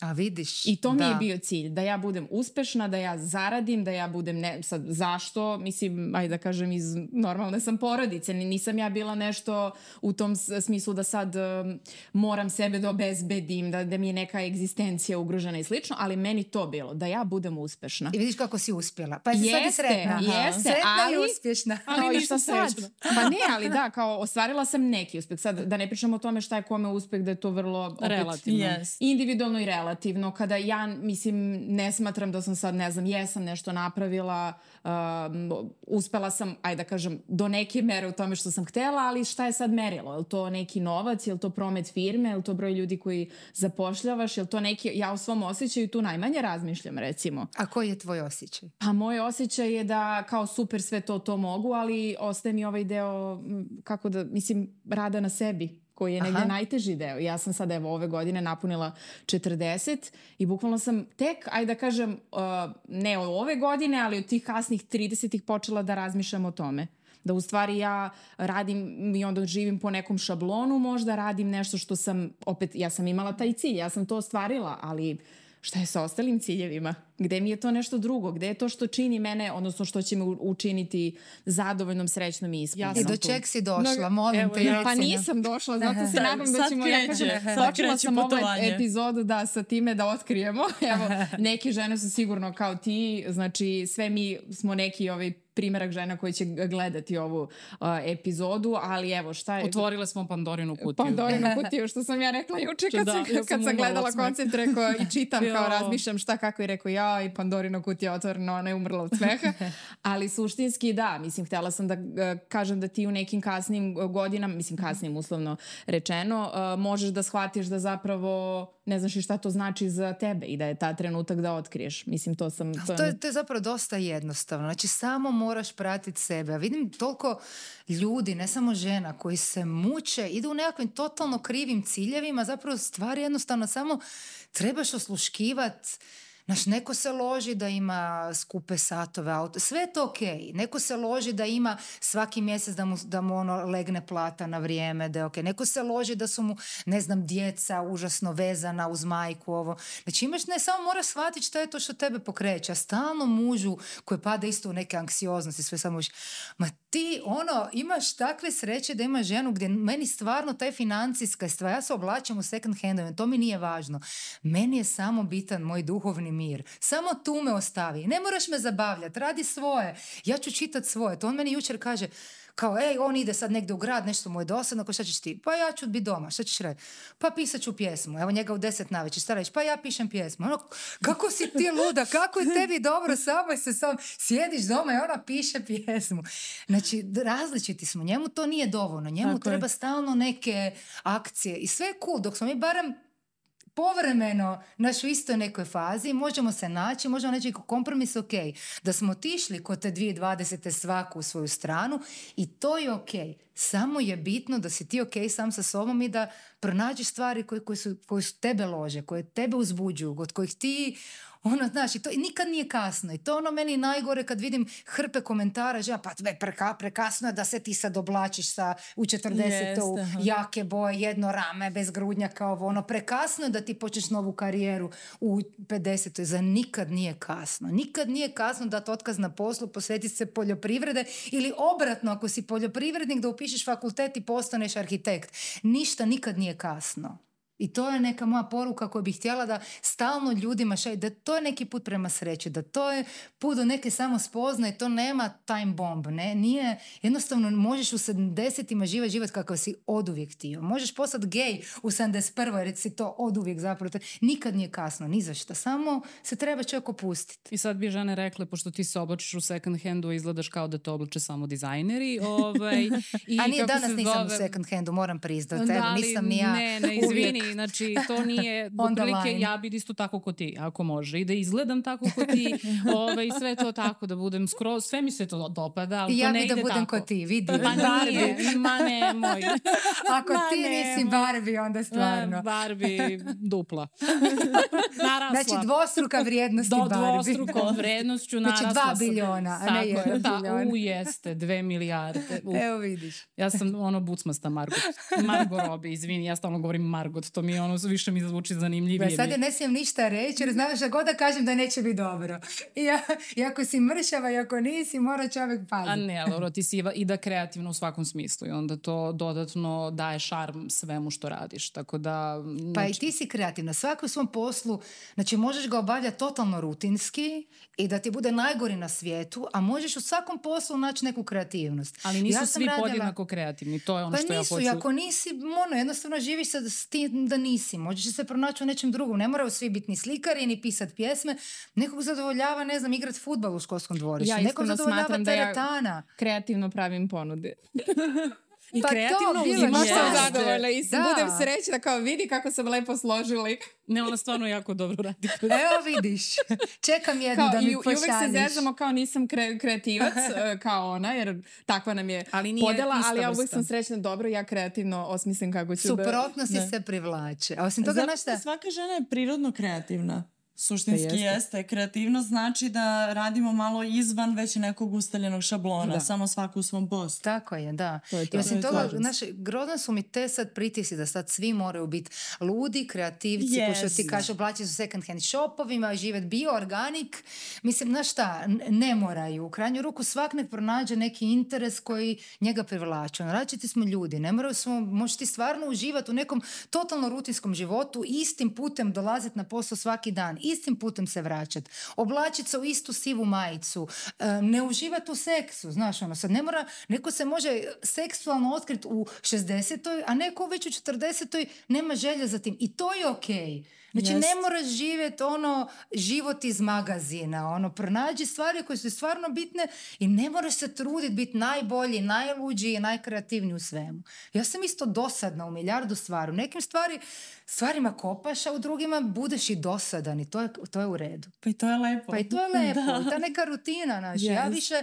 A vidiš. I to mi da. je bio cilj, da ja budem uspešna, da ja zaradim, da ja budem, ne, sad, zašto, mislim, ajde da kažem, iz normalne sam porodice, nisam ja bila nešto u tom smislu da sad um, moram sebe da obezbedim, da, da mi je neka egzistencija ugrožena i slično, ali meni to bilo, da ja budem uspešna. I vidiš kako si uspjela, pa jesi jeste, sad i sretna. Jeste, sretna ali, i uspješna. Ali, ali ništa sad. Pa ne, ali da, kao ostvarila sam neki uspeh, sad da ne pričam o tome šta je kome uspeh, da je to vrlo opet, relativno. Yes. individualno i relativno relativno kada ja, mislim, ne smatram da sam sad, ne znam, jesam nešto napravila, um, uspela sam, aj da kažem, do neke mere u tome što sam htela, ali šta je sad merilo? Je li to neki novac, je li to promet firme, je li to broj ljudi koji zapošljavaš, je li to neki, ja u svom osjećaju tu najmanje razmišljam, recimo. A koji je tvoj osjećaj? Pa moj osjećaj je da kao super sve to, to mogu, ali ostaje mi ovaj deo, kako da, mislim, rada na sebi koji je negde Aha. najteži deo. Ja sam sada evo ove godine napunila 40 i bukvalno sam tek, ajde da kažem, uh, ne ove godine, ali od tih kasnih 30-ih počela da razmišljam o tome. Da u stvari ja radim i onda živim po nekom šablonu, možda radim nešto što sam, opet, ja sam imala taj cilj, ja sam to ostvarila, ali šta je sa ostalim ciljevima? Gde mi je to nešto drugo? Gde je to što čini mene, odnosno što će me učiniti zadovoljnom, srećnom i ispunjenom? Ja I do čeg si došla, no, molim evo, te. Ja, pa nisam došla, zato se da, nadam da ćemo, kreće, ja kažem, počela sam ovaj putovanje. ovaj epizod da sa time da otkrijemo. Evo, neke žene su sigurno kao ti, znači sve mi smo neki ovaj primjerak žena koji će gledati ovu uh, epizodu, ali evo šta je... Otvorile smo Pandorinu kutiju. Pandorinu kutiju, što sam ja rekla juče kad, da, sam, kad sam, sam gledala osme. koncept, rekao i čitam kao razmišljam šta kako i rekao ja, i Pandorina kutija otvorena, ona je umrla od smeha. Ali suštinski da, mislim, htela sam da e, kažem da ti u nekim kasnim e, godinama, mislim mhm. kasnim uslovno rečeno, e, možeš da shvatiš da zapravo ne znaš i šta to znači za tebe i da je ta trenutak da otkriješ. Mislim, to sam... To, to, je, to je zapravo dosta jednostavno. Znači, samo moraš pratiti sebe. Vidim toliko ljudi, ne samo žena, koji se muče, idu u nekakvim totalno krivim ciljevima, zapravo stvari jednostavno samo trebaš osluškivati Znaš, neko se loži da ima skupe satove, auto, sve je to Okay. Neko se loži da ima svaki mjesec da mu, da mu ono legne plata na vrijeme, da je ok. Neko se loži da su mu, ne znam, djeca užasno vezana uz majku, ovo. Znači imaš, ne, samo moraš shvatiti šta je to što tebe pokreće. A stalno mužu koji pada isto u neke anksioznosti, sve samo još, ma ti ono, imaš takve sreće da imaš ženu gdje meni stvarno taj financijska stvar, ja se oblačim u second handove, to mi nije važno. Meni je samo bitan moj duhovni mir. Samo tu me ostavi. Ne moraš me zabavljati, radi svoje. Ja ću čitati svoje. To on meni jučer kaže, kao, ej, on ide sad negde u grad, nešto mu je dosadno, kao šta ćeš ti? Pa ja ću biti doma, šta ćeš reći? Pa pisat ću pjesmu, evo njega u deset naveći, šta reći? Pa ja pišem pjesmu. Ono, kako si ti luda, kako je tebi dobro, samo se sam, sjediš doma i ona piše pjesmu. Znači, različiti smo, njemu to nije dovoljno, njemu Tako treba je. stalno neke akcije i sve je cool, dok smo mi barem povremeno naš u istoj nekoj fazi, možemo se naći, možemo naći kompromis, ok, da smo otišli kod te 2020. svaku u svoju stranu i to je ok. Samo je bitno da si ti ok sam sa sobom i da pronađeš stvari koje, koje, su, koje su tebe lože, koje tebe uzbuđuju, od kojih ti Ono, znaš, i to nikad nije kasno. I to ono meni najgore kad vidim hrpe komentara, že, pa tve preka, prekasno je da se ti sad oblačiš sa u 40 u jake boje, jedno rame, bez grudnjaka, ovo, ono, prekasno je da ti počneš novu karijeru u 50. Za nikad nije kasno. Nikad nije kasno da otkaz na poslu, posvetiš se poljoprivrede ili obratno, ako si poljoprivrednik, da upišeš fakultet i postaneš arhitekt. Ništa nikad nije kasno. I to je neka moja poruka koju bih htjela da stalno ljudima šalje, da to je neki put prema sreći, da to je put do neke samospoznaje, to nema time bomb, ne, nije, jednostavno možeš u 70-ima živjeti život kakav si oduvijek htio. Možeš postati gej u 71. jer si to oduvijek zapravo, nikad nije kasno, ni za šta, samo se treba čovjek opustiti. I sad bi žene rekle, pošto ti se oblačiš u second handu, izgledaš kao da te oblače samo dizajneri. Ovaj, i A nije, danas nisam zove... u second handu, moram priznati, da nisam ni ja ne, ne, izvini, ali znači to nije, otprilike ja bi isto tako ko ti, ako može, i da izgledam tako ko ti, ovaj, sve to tako, da budem skroz, sve mi se to dopada, ali ja to ne ide tako. Ja bi da budem tako. ko ti, vidi. Pa nije, ma nemoj. Ako ma ti nemoj. nisi Barbie, onda stvarno. E, Barbie dupla. narasla. Znači dvostruka vrijednost Do dvostruko vrijednošću narasla Znači dva biliona, a ne jedan da, bilion. U jeste, dve milijarde. U. Evo vidiš. Ja sam ono bucmasta Margot. Margot Robbie, izvini, ja stalno govorim Margot, što mi ono više mi zvuči zanimljivije. Ba, sad ja ne smijem ništa reći jer znaš da god da kažem da neće biti dobro. I, ja, i ako si mršava i ako nisi mora čovjek paziti. A ne, Laura, ti si i da kreativno u svakom smislu i onda to dodatno daje šarm svemu što radiš. Tako da, znači... Pa i ti si kreativna. Svako u svom poslu, znači možeš ga obavljati totalno rutinski i da ti bude najgori na svijetu, a možeš u svakom poslu naći neku kreativnost. Ali nisu ja svi radila... podjednako kreativni, to je ono pa što nisu, ja hoću. Pa nisu, ako nisi, ono, jednostavno živiš sa, s tim, da nisi, možeš se pronaći u nečem drugom, ne moraju svi biti ni slikari, ni pisati pjesme, nekog zadovoljava, ne znam, igrat futbal u školskom dvorištu, ja, nekog zadovoljava teretana. Da ja kreativno pravim ponude. I pa kreativno to, uzimam. Imaš sam zadovoljna i da. budem srećna kao vidi kako sam lepo složili. Ne, ona stvarno jako dobro radi. Evo vidiš. Čekam jednu kao, da mi i, I uvek se zezamo kao nisam kre, kreativac e, kao ona jer takva nam je ali nije podela, ali ja uvek sam srećna dobro, ja kreativno osmislim kako ću Suprotnosti da... Suprotnosti se privlače. A osim toga, znaš šta? Svaka žena je prirodno kreativna. Suštinski pa jeste. jeste. Kreativnost znači da radimo malo izvan već nekog ustaljenog šablona, da. samo svaku u svom poslu. Tako je, da. To je to. I osim toga, znaš, grozno su mi te sad pritisi da sad svi moraju biti ludi, kreativci, yes. pošto ti kaže oblači su second hand shopovima, živet bio, organik. Mislim, znaš šta, ne moraju. U krajnju ruku svak nek pronađe neki interes koji njega privlače. Različiti smo ljudi, ne moraju smo, možeš ti stvarno uživati u nekom totalno rutinskom životu, istim putem dolaziti na posao svaki dan istim putem se vraćat, oblačiti se u istu sivu majicu, e, ne uživati u seksu, znaš, ono, sad ne mora, neko se može e, seksualno otkriti u 60 a neko već u 40 nema želje za tim i to je okej. Okay. Znači Jest. ne moraš živjeti ono život iz magazina, ono pronađi stvari koje su stvarno bitne i ne moraš se truditi biti najbolji, najluđi i najkreativniji u svemu. Ja sam isto dosadna u milijardu stvari. U nekim stvari, stvarima kopaš, a u drugima budeš i dosadan i to je, to je u redu. Pa i to je lepo. Pa i to je lepo. Da. Ta neka rutina naša. Yes. Ja više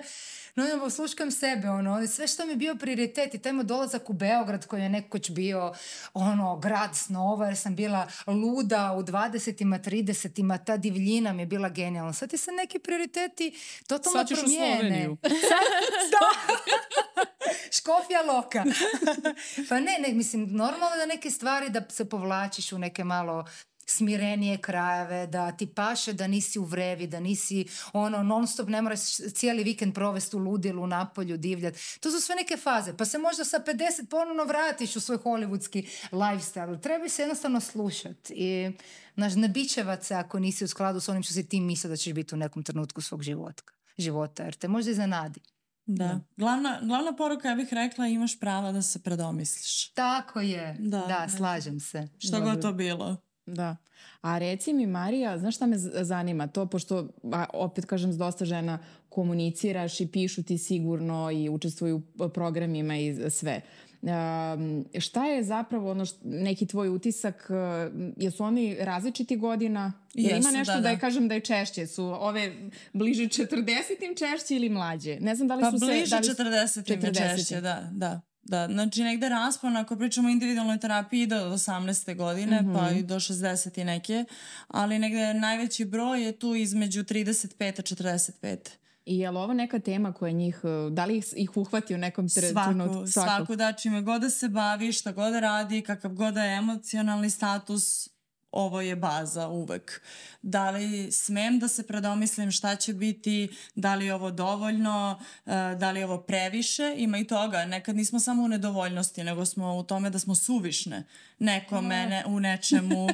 no onda osluškam sebe, ono, sve što mi je bio prioritet i taj moj dolazak u Beograd koji je nekoć bio, ono, grad snova, jer sam bila luda u 20-ima, 30-ima, ta divljina mi je bila genijalna. Sad ti se neki prioriteti totalno Sad ćeš promijene. u Sad, da. Škofja loka. pa ne, ne, mislim, normalno da neke stvari da se povlačiš u neke malo smirenije krajeve, da ti paše da nisi u vrevi, da nisi ono non stop ne moraš cijeli vikend provesti u ludilu, napolju, divljat. To su sve neke faze. Pa se možda sa 50 ponovno vratiš u svoj hollywoodski lifestyle. Treba se jednostavno slušati i naš ne se ako nisi u skladu s onim što si ti mislio da ćeš biti u nekom trenutku svog života, života jer te možda iznenadi. Da. da. Glavna, glavna poruka, ja bih rekla, imaš prava da se predomisliš. Tako je. Da, da slažem se. Što god to bilo. Da. A reci mi Marija, znaš šta me zanima? To pošto, opet kažem, s dosta žena komuniciraš i pišu ti sigurno i učestvuju u programima i sve. Um, šta je zapravo ono što, neki tvoj utisak, uh, jesu oni različiti godina? Jesu, Jel ima da, nešto da, da. da je, kažem, da je češće? Su ove bliže 40-im češće ili mlađe? Ne znam da li pa su sve... Pa da bliže 40-im češće, da, da. Da, znači negde raspon, ako pričamo o individualnoj terapiji, ide od 18. godine mm -hmm. pa mhm. i do 60. i neke, ali negde najveći broj je tu između 35. a 45. I je li ovo neka tema koja njih, e, da li ih, ih uhvati u nekom trenutku? Svaku, svako, da čime god da se bavi, šta god da radi, kakav god da je emocionalni status, ovo je baza uvek. Da li smem da se predomislim šta će biti, da li je ovo dovoljno, eh, da li je ovo previše, ima i toga. Nekad nismo samo u nedovoljnosti, nego smo u tome da smo suvišne nekome, ne, u nečemu.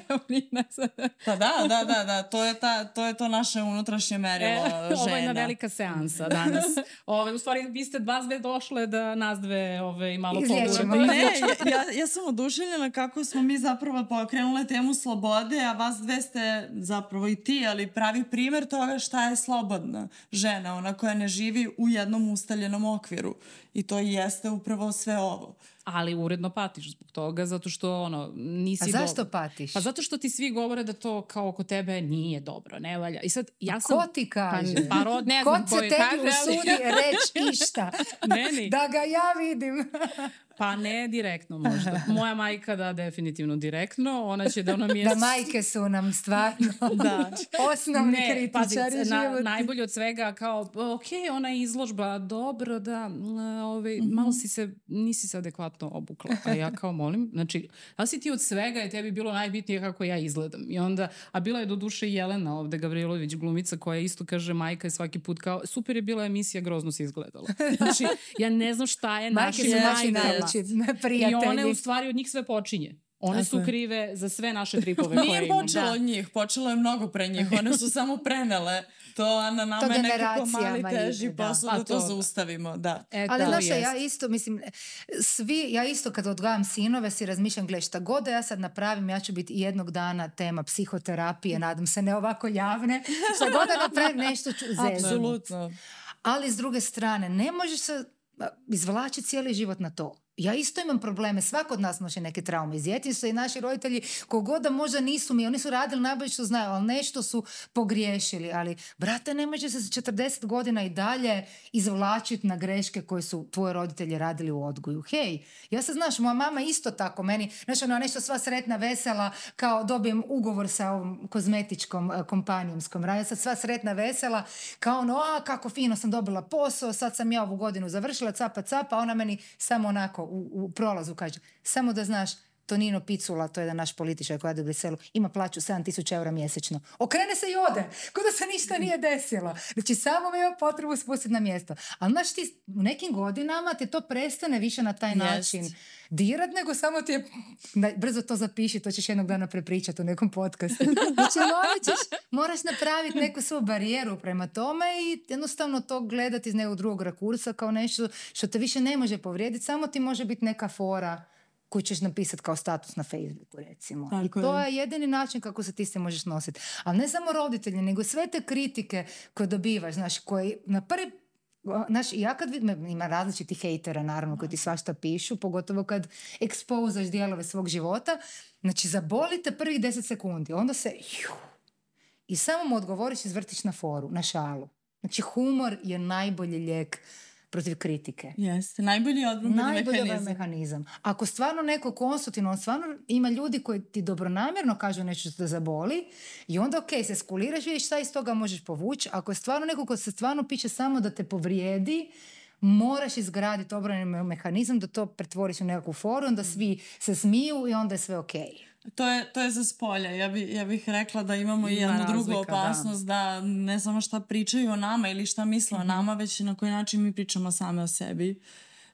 pa da, da, da, da, to je, ta, to, je to naše unutrašnje merilo e, žena. Ovo je jedna velika seansa danas. Ove, u stvari, vi ste dva zve došle da nas dve ove, malo pogledamo. Ne, ja, ja sam oduševljena kako smo mi zapravo pokrenule temu slobode slobode, a vas dve ste zapravo i ti, ali pravi primer toga šta je slobodna žena, ona koja ne živi u jednom ustaljenom okviru. I to jeste upravo sve ovo ali uredno patiš zbog toga zato što ono nisi A pa zašto dobro. patiš? Pa zato što ti svi govore da to kao oko tebe nije dobro, ne valja. I sad ja pa sam Ko ti pa, kaže? Pa, rod, ne znam ko koji kaže. Ko se tebi usudi ali... reći išta? Meni. da ga ja vidim. Pa ne direktno možda. Moja majka da definitivno direktno, ona će da ona mi je... Da majke su nam stvarno da. osnovni ne, kritičari pazi, na, Najbolje od svega kao, ok, ona izložba, dobro da, ove, ovaj, mm -hmm. malo si se, nisi se adekvatno zlatno obukla. A ja kao molim, znači, a da si ti od svega je tebi bilo najbitnije kako ja izgledam. I onda, a bila je do duše Jelena ovde, Gavrilović, glumica koja isto kaže majka je svaki put kao, super je bila emisija, grozno se izgledala. Znači, ja ne znam šta je našim prijatelji. I one u stvari od njih sve počinje. One su krive za sve naše tripove koje imamo. Nije počelo da. od njih, počelo je mnogo pre njih. One su samo prenele to Ana nama to je nekako mali teži ide, da. posao da, to, da. zaustavimo. Da. E, Ali znaš, ja isto, mislim, svi, ja isto kad odgajam sinove si razmišljam, gle šta god da ja sad napravim, ja ću biti jednog dana tema psihoterapije, nadam se ne ovako javne, šta god da napravim nešto ću zezati. Apsolutno. Ali s druge strane, ne možeš se izvlačiti cijeli život na to ja isto imam probleme, svako od nas nosi neke traume iz djetinjstva i naši roditelji kogoda možda nisu mi, oni su radili najbolje što znaju, ali nešto su pogriješili, ali brate ne može se sa 40 godina i dalje izvlačiti na greške koje su tvoji roditelji radili u odgoju. Hej, ja se znaš, moja mama isto tako meni, znaš ona nešto sva sretna, vesela, kao dobijem ugovor sa ovom kozmetičkom e, kompanijom s kojom ja sam sva sretna, vesela, kao ono, a kako fino sam dobila posao, sad sam ja ovu godinu završila, capa, capa, ona meni samo onako u, prolazu kaže, Samo da znaš, Tonino Picula, to je jedan naš političar koji je u Briselu, ima plaću 7000 eura mjesečno. Okrene se i ode, kao da se ništa nije desilo. Znači, samo ima potrebu spustiti na mjesto. Ali znaš ti, u nekim godinama te to prestane više na taj yes. način dirat, nego samo ti je, da, brzo to zapiši, to ćeš jednog dana prepričati u nekom podcastu. Znači, ćeš, moraš napraviti neku svoju barijeru prema tome i jednostavno to gledati iz nekog drugog rakursa kao nešto što te više ne može povrijediti, samo ti može biti neka fora koju ćeš napisati kao status na Facebooku recimo. Tako I to je. je jedini način kako se ti se možeš nositi. Ali ne samo roditelji, nego sve te kritike koje dobivaš, znaš, koji na prvi Znaš, ja kad vidim, ima različiti hejtera naravno koji ti da. svašta pišu, pogotovo kad ekspozaš dijelove svog života, znači zabolite prvih 10 sekundi, onda se juh, i samo mu odgovoriš izvrtiš na foru, na šalu. Znači humor je najbolji lijek protiv kritike. Jeste, najbolji odbrambeni mehanizam. mehanizam. Ako stvarno neko konstruktivno, on stvarno ima ljudi koji ti dobronamjerno kažu nešto što te zaboli i onda ok, se skuliraš, vidiš šta iz toga možeš povući. Ako je stvarno neko ko se stvarno piše samo da te povrijedi, moraš izgraditi obrani mehanizam da to pretvoriš u nekakvu foru, onda svi se smiju i onda je sve okej. Okay. To je, to je za spolje. Ja, bi, ja bih rekla da imamo i jednu drugu da. opasnost da. da ne samo šta pričaju o nama ili šta misle mm -hmm. o mhm. nama, već i na koji način mi pričamo same o sebi. Uh,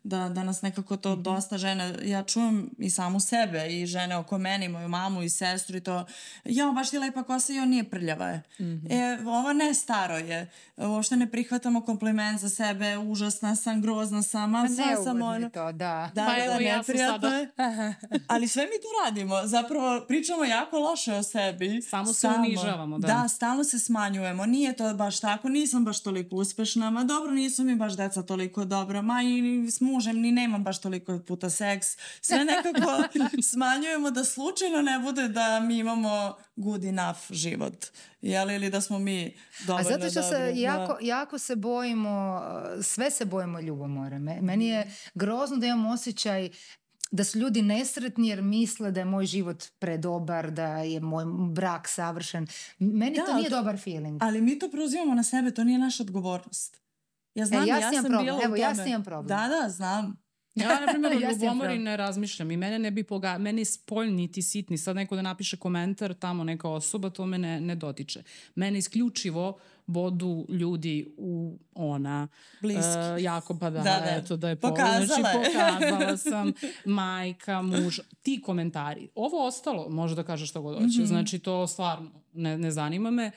da, da nas nekako to mhm. dosta žena, ja čujem i samu sebe i žene oko mene i moju mamu i sestru i to, ja baš ti lepa kosa i on nije prljava je. Mm -hmm. E, ovo ne staro je, uopšte ne prihvatamo kompliment za sebe, užasna sam, grozna sam, a pa sve sam ono. to, da. Da, pa da, da evo, da, ja neprijatno Ali sve mi to radimo, zapravo pričamo jako loše o sebi. Samo se unižavamo, da. Da, stalno se smanjujemo, nije to baš tako, nisam baš toliko uspešna, ma dobro, nisu mi baš deca toliko dobro, ma i smo mužem ni nemam baš toliko puta seks. Sve nekako smanjujemo da slučajno ne bude da mi imamo good enough život. Jeli, ili da smo mi dovoljno A zato što se da... jako, jako se bojimo, uh, sve se bojimo ljubomore. Meni je grozno da imam osjećaj da su ljudi nesretni jer misle da je moj život predobar, da je moj brak savršen. Meni da, to nije to, dobar feeling. Ali mi to preuzimamo na sebe, to nije naša odgovornost. Ja e, znam, e, ja, ja sam bila Evo, u tome. ja sam imam problem. Da, da, znam. Ja, na primjer, ja ljubomori ne razmišljam i mene ne bi poga... Mene je spoljni niti sitni. Sad neko da napiše komentar, tamo neka osoba, to me ne, ne dotiče. Mene isključivo bodu ljudi u ona. Bliski. Uh, jako pa da, da, da. eto da je pokazala. Znači, pokazala sam majka, muž, ti komentari. Ovo ostalo, može da kaže što god hoće. Mm -hmm. Znači, to stvarno ne, ne zanima me,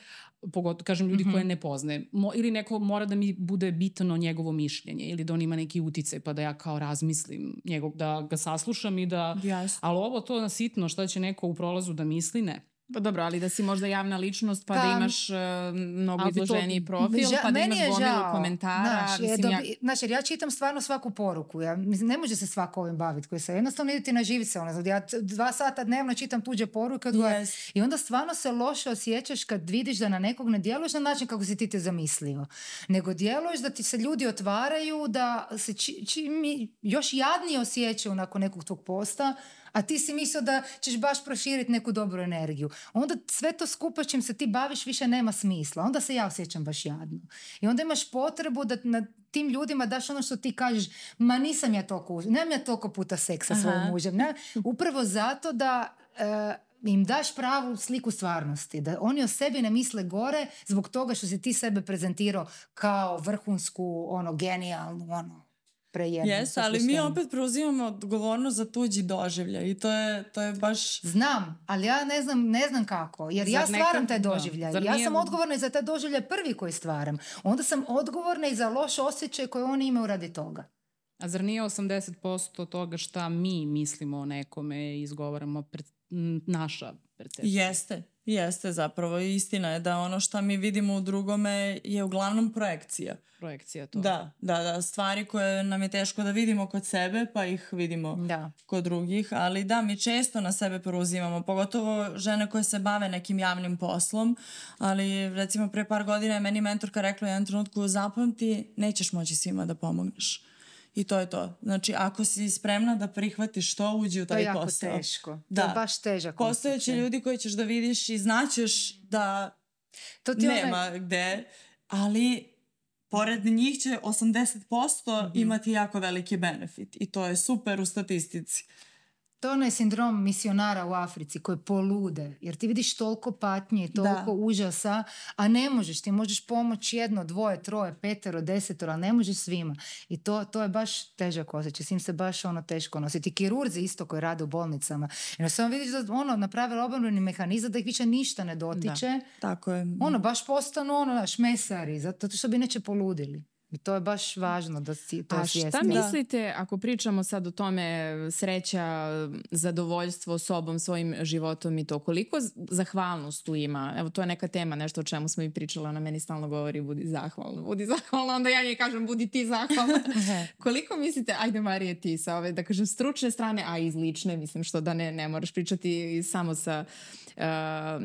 pogotovo, kažem, ljudi mm -hmm. koje ne poznaje. Mo, ili neko mora da mi bude bitno njegovo mišljenje ili da on ima neki uticaj, pa da ja kao razmislim njegov, da ga saslušam i da... Yes. Ali ovo to na sitno, šta će neko u prolazu da misli, ne. Pa dobro, ali da si možda javna ličnost pa, da pa da imaš uh, mnogo izloženiji profil, ža, pa da imaš gomilu komentara. Znaš, je, dobi, da ja... znaš, jer ja čitam stvarno svaku poruku. Ja, mislim, ne može se svako ovim baviti koji se jednostavno idete na živice. Ono, znači, ja dva sata dnevno čitam tuđe poruke yes. i onda stvarno se loše osjećaš kad vidiš da na nekog ne djeluješ na način kako si ti te zamislio. Nego djeluješ da ti se ljudi otvaraju, da se či, či, mi još jadnije osjećaju nakon nekog tvog posta a ti si mislio da ćeš baš proširiti neku dobru energiju. Onda sve to skupa čim se ti baviš više nema smisla. Onda se ja osjećam baš jadno. I onda imaš potrebu da na tim ljudima daš ono što ti kažeš, ma nisam ja toliko, nemam ja toliko puta seksa sa svojim mužem. Ne? Upravo zato da uh, im daš pravu sliku stvarnosti, da oni o sebi ne misle gore zbog toga što si ti sebe prezentirao kao vrhunsku, ono, genijalnu, ono, prejedno. Jeste, ali mi opet preuzimamo odgovornost za tuđi doživljaj i to je, to je baš... Znam, ali ja ne znam, ne znam kako, jer zar ja stvaram taj doživlja. Da, ja sam odgovorna i za taj doživljaje prvi koji stvaram. Onda sam odgovorna i za loš osjećaj koji oni imaju radi toga. A zar nije 80% toga šta mi mislimo o nekome i izgovaramo pred naša eksperte. Jeste, jeste zapravo. Istina je da ono što mi vidimo u drugome je uglavnom projekcija. Projekcija to. Da, da, da. Stvari koje nam je teško da vidimo kod sebe, pa ih vidimo da. kod drugih. Ali da, mi često na sebe preuzimamo, pogotovo žene koje se bave nekim javnim poslom. Ali recimo pre par godina je meni mentorka rekla u jednom trenutku zapamti, nećeš moći svima da pomogneš i to je to. Znači, ako si spremna da prihvatiš što uđe u taj posao. To je posao. jako teško. Da. To je da. baš težak. Postojeći ljudi koji ćeš da vidiš i znaćeš da to ti nema onaj... gde, ali pored njih će 80% mm -hmm. imati jako veliki benefit i to je super u statistici. To je onaj sindrom misionara u Africi koji polude, jer ti vidiš toliko patnje i da. toliko da. užasa, a ne možeš, ti možeš pomoći jedno, dvoje, troje, petero, desetoro, ali ne možeš svima. I to, to je baš težak osjećaj, s im se baš ono teško nositi. Kirurzi isto koji rade u bolnicama. Jer samo vidiš da ono napravili obrambeni mehanizam da ih više ništa ne da, dotiče. Da, tako je. Ono, baš postanu ono, naš mesari, zato što bi neće poludili. I to je baš važno da si to A A šta da. mislite ako pričamo sad o tome sreća, zadovoljstvo sobom, svojim životom i to? Koliko zahvalnost tu ima? Evo to je neka tema, nešto o čemu smo i pričali. Ona meni stalno govori budi zahvalna, budi zahvalna, onda ja njej kažem budi ti zahvalna. Koliko mislite, ajde Marije ti sa ove, da kažem stručne strane, a iz lične, mislim što da ne, ne moraš pričati samo sa, uh,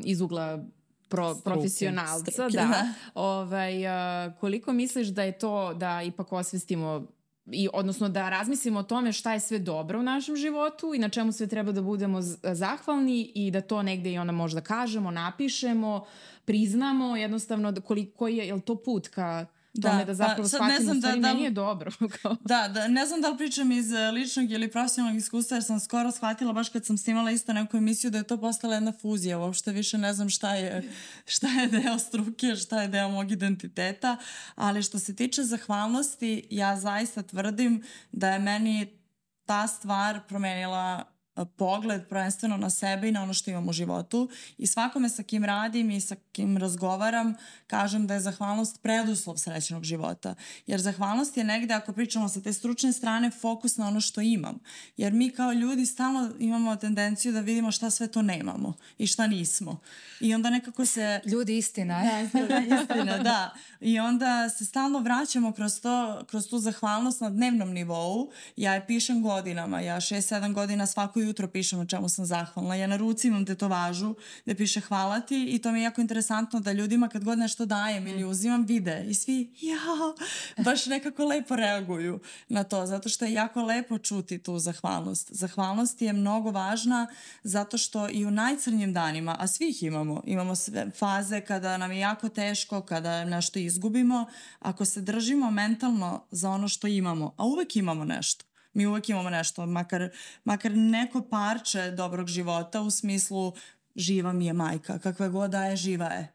iz ugla pro, struke, profesionalca, struke, da. da. Ovaj, e, koliko misliš da je to da ipak osvestimo i odnosno da razmislimo o tome šta je sve dobro u našem životu i na čemu sve treba da budemo zahvalni i da to negde i ona možda kažemo, napišemo, priznamo, jednostavno da koliko je, je to put ka Da, tome da pa zapravo pa, ne znam da, da, meni je dobro. Kao. Da, da, ne znam da li pričam iz e, ličnog ili profesionalnog iskustva, jer sam skoro shvatila, baš kad sam snimala isto neku emisiju, da je to postala jedna fuzija. Uopšte više ne znam šta je, šta je deo struke, šta je deo mog identiteta, ali što se tiče zahvalnosti, ja zaista tvrdim da je meni ta stvar promenila pogled prvenstveno na sebe i na ono što imam u životu i svakome sa kim radim i sa kim razgovaram kažem da je zahvalnost preduslov srećnog života. Jer zahvalnost je negde, ako pričamo sa te stručne strane, fokus na ono što imam. Jer mi kao ljudi stalno imamo tendenciju da vidimo šta sve to nemamo i šta nismo. I onda nekako se... Ljudi, istina je. Da, istina, da. I onda se stalno vraćamo kroz, to, kroz tu zahvalnost na dnevnom nivou. Ja je pišem godinama, ja 6-7 godina svaku ujutro pišem o čemu sam zahvalna. Ja na ruci imam tetovažu gde piše hvala ti i to mi je jako interesantno da ljudima kad god nešto dajem ili mm. uzimam vide i svi jao, baš nekako lepo reaguju na to zato što je jako lepo čuti tu zahvalnost. Zahvalnost je mnogo važna zato što i u najcrnjim danima, a svih imamo, imamo sve faze kada nam je jako teško, kada nešto izgubimo, ako se držimo mentalno za ono što imamo, a uvek imamo nešto, mi uvek imamo nešto, makar, makar neko parče dobrog života u smislu živa mi je majka, kakva god da je živa je.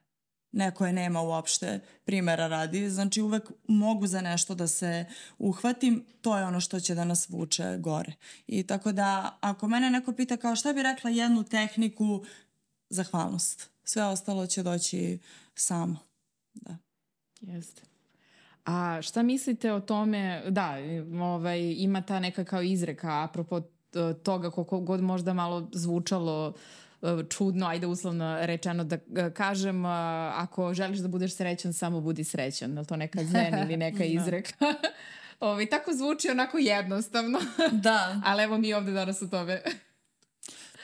Neko je nema uopšte primera radi, znači uvek mogu za nešto da se uhvatim, to je ono što će da nas vuče gore. I tako da, ako mene neko pita kao šta bi rekla jednu tehniku, zahvalnost. Sve ostalo će doći samo. Da. Jeste. A šta mislite o tome, da, ovaj, ima ta neka kao izreka apropo e, toga koliko god možda malo zvučalo e, čudno, ajde uslovno rečeno da e, kažem, ako želiš da budeš srećan, samo budi srećan. Je to neka zen ili neka da. izreka? Ovi, ovaj, tako zvuči onako jednostavno. Da. Ali evo mi ovde danas u tome.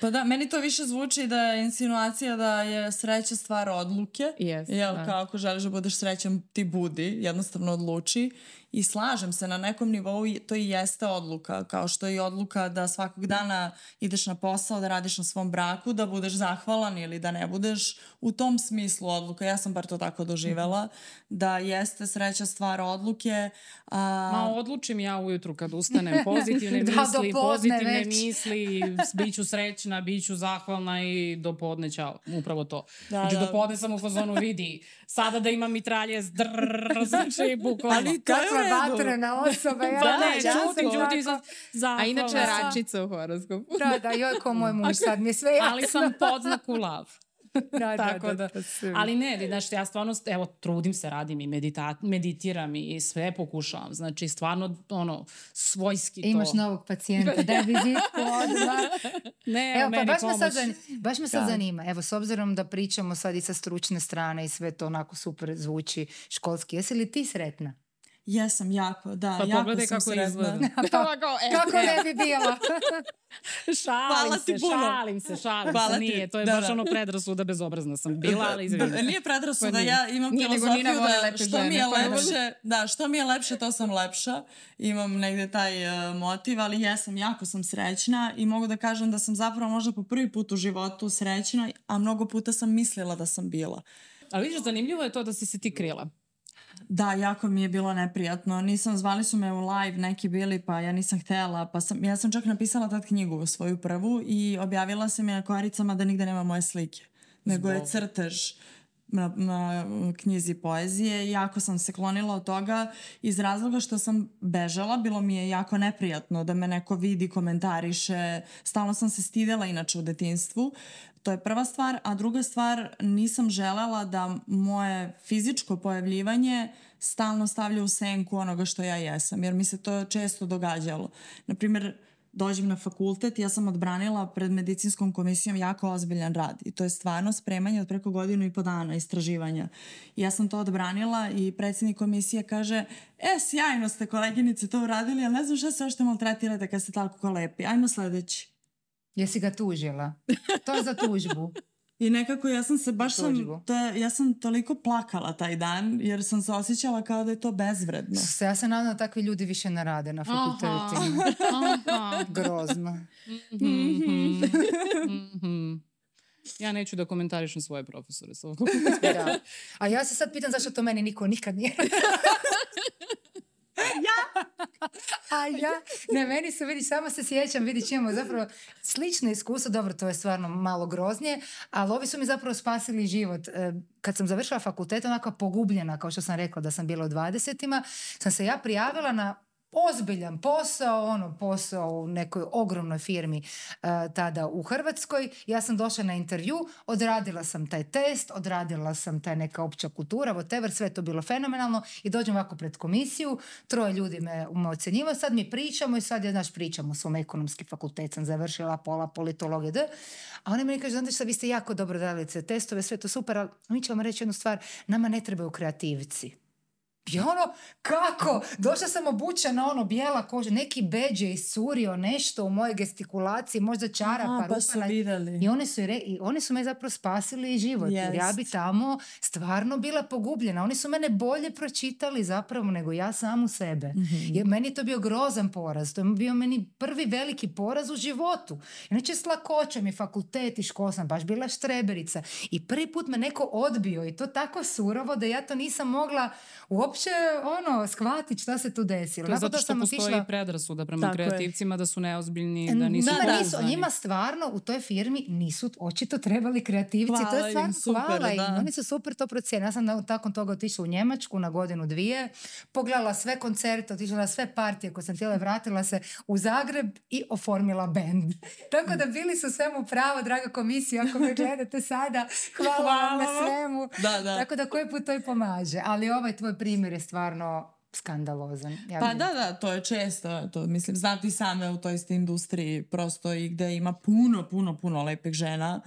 Pa da, meni to više zvuči da je insinuacija da je sreća stvar odluke. Yes, Jel, da. kako želiš da budeš srećan, ti budi, jednostavno odluči i slažem se na nekom nivou to i jeste odluka, kao što je i odluka da svakog dana ideš na posao, da radiš na svom braku, da budeš zahvalan ili da ne budeš u tom smislu odluka. Ja sam bar to tako doživela, da jeste sreća stvar odluke. A... Ma odlučim ja ujutru kad ustanem pozitivne da, misli, pozitivne već. misli, biću srećna, biću zahvalna i do podne ćao, upravo to. Da, znači, da. do podne sam u fazonu vidi, sada da imam mitralje, zdrrr, znači bukvalno. Ali to je vatrena osoba. Ja, da, ne, čuti, čuti A inače račica u horoskopu. da, da, joj ko moj muž sad mi je sve jasno. Ali sam podznaku lav. da, da Tako da, da, da, ali ne, znači ja stvarno evo trudim se, radim i medita, meditiram i sve pokušavam. Znači stvarno ono svojski to. Imaš novog pacijenta, da vizitku odmah. ne, evo, pa baš me sad baš me sad da. zanima. Evo s obzirom da pričamo sad i sa stručne strane i sve to onako super zvuči školski. Jesi li ti sretna? Jesam, jako, da. Pa jako pogledaj sam kako sretna. izgleda. Da. kako, e, kako ne bi bila. šalim Hvala se, puno. šalim se, šalim Hvala se. Nije, to je da, baš da. ono predrasuda, bezobrazna sam bila, ali da. izvinite. Da, nije predrasuda, pa ja imam nije, filozofiju da što mi je lepše, da, što mi je lepše, to sam lepša. Imam negde taj uh, motiv, ali jesam, jako sam srećna i mogu da kažem da sam zapravo možda po prvi put u životu srećna, a mnogo puta sam mislila da sam bila. Ali vidiš, zanimljivo je to da si se ti krila. Da, jako mi je bilo neprijatno. Nisam, zvali su me u live, neki bili, pa ja nisam htela. Pa sam, ja sam čak napisala tad knjigu, svoju prvu, i objavila sam je na koricama da nigde nema moje slike. Nego je crtež na, na knjizi poezije. Jako sam se klonila od toga iz razloga što sam bežala. Bilo mi je jako neprijatno da me neko vidi, komentariše. Stalno sam se stidela inače u detinstvu. To je prva stvar, a druga stvar, nisam želela da moje fizičko pojavljivanje stalno stavlja u senku onoga što ja jesam, jer mi se to često događalo. Naprimer, dođem na fakultet, ja sam odbranila pred medicinskom komisijom jako ozbiljan rad i to je stvarno spremanje od preko godinu i po dana istraživanja. ja sam to odbranila i predsednik komisije kaže e, sjajno ste koleginice to uradili, ali ne znam šta se ošte maltretirate kad ste tako lepi, ajmo sledeći. Jesi ga tužila? To je za tužbu. I nekako ja sam se baš sam, to, ja sam toliko plakala taj dan jer sam se osjećala kao da je to bezvredno. Se, ja se nadam da takvi ljudi više ne rade na fakultetima. Aha, aha. Grozno. Mm -hmm. Ja neću da komentarišem svoje profesore. da. A ja se sad pitam zašto to meni niko nikad nije. ja A ja, na meni se vidi, samo se sjećam, vidi, imamo zapravo slično iskustvo, dobro, to je stvarno malo groznije, ali ovi su mi zapravo spasili život. E, kad sam završila fakultet, onako pogubljena, kao što sam rekla da sam bila u 20 sam se ja prijavila na ozbiljan posao, ono posao u nekoj ogromnoj firmi uh, tada u Hrvatskoj. Ja sam došla na intervju, odradila sam taj test, odradila sam taj neka opća kultura, whatever, sve to bilo fenomenalno i dođem ovako pred komisiju, troje ljudi me, me ocjenjivao, sad mi pričamo i sad ja, znaš, pričamo u svom ekonomski fakultet, sam završila pola politologe, d. A oni mi kažu, znate šta, vi ste jako dobro radili testove, sve to super, ali mi ću reći jednu stvar, nama ne trebaju kreativci I ono, kako? Došla sam obučena, ono, bijela koža, neki beđe je iscurio nešto u mojoj gestikulaciji, možda čarapa, A, pa su vidjeli. I oni su, re, i oni su me zapravo spasili život. Jer ja bi tamo stvarno bila pogubljena. Oni su mene bolje pročitali zapravo nego ja samu sebe. Mm-hmm. Jer meni je to bio grozan poraz. To je bio meni prvi veliki poraz u životu. Inače, s lakoćom i fakultet i škola sam baš bila štreberica. I prvi put me neko odbio i to tako surovo da ja to nisam mogla uopće uopće ono, shvatiti šta se tu desilo. To je zato da što sam postoji otišla... predrasuda prema Tako kreativcima je. da su neozbiljni, da nisu da, da, nisu, njima stvarno u toj firmi nisu očito trebali kreativci. Hvala to je stvarno im, super, hvala im. Da. Oni su super to procijenili. Ja sam nakon toga otišla u Njemačku na godinu dvije, pogledala sve koncerte, otišla na sve partije koje sam htjela, vratila se u Zagreb i oformila band. Tako da bili su svemu pravo, draga komisija, ako me gledate sada, hvala, hvala. vam na svemu. Da, da. Tako da koji put to i pomaže. Ali ovaj tvoj primjer primjer je stvarno skandalozan. Ja pa da, da, to je često. To, mislim, znam ti same u toj isti industriji prosto i gde ima puno, puno, puno lepih žena.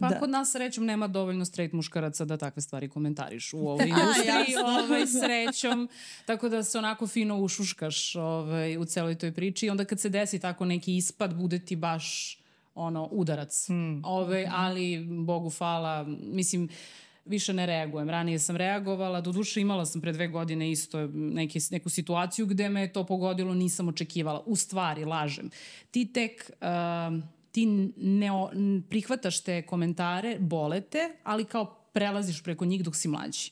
Pa da. kod nas srećom nema dovoljno straight muškaraca da takve stvari komentariš u ovoj industriji, ovaj, srećom. Tako da se onako fino ušuškaš ovaj, u celoj toj priči i onda kad se desi tako neki ispad, bude ti baš ono udarac. Mm. Ove, ovaj, ali Bogu hvala, mislim više ne reagujem. Ranije sam reagovala, do duše imala sam pre dve godine isto neke, neku situaciju gde me to pogodilo, nisam očekivala. U stvari, lažem. Ti tek... Uh, ti ne o, prihvataš te komentare, bolete, ali kao prelaziš preko njih dok si mlađi.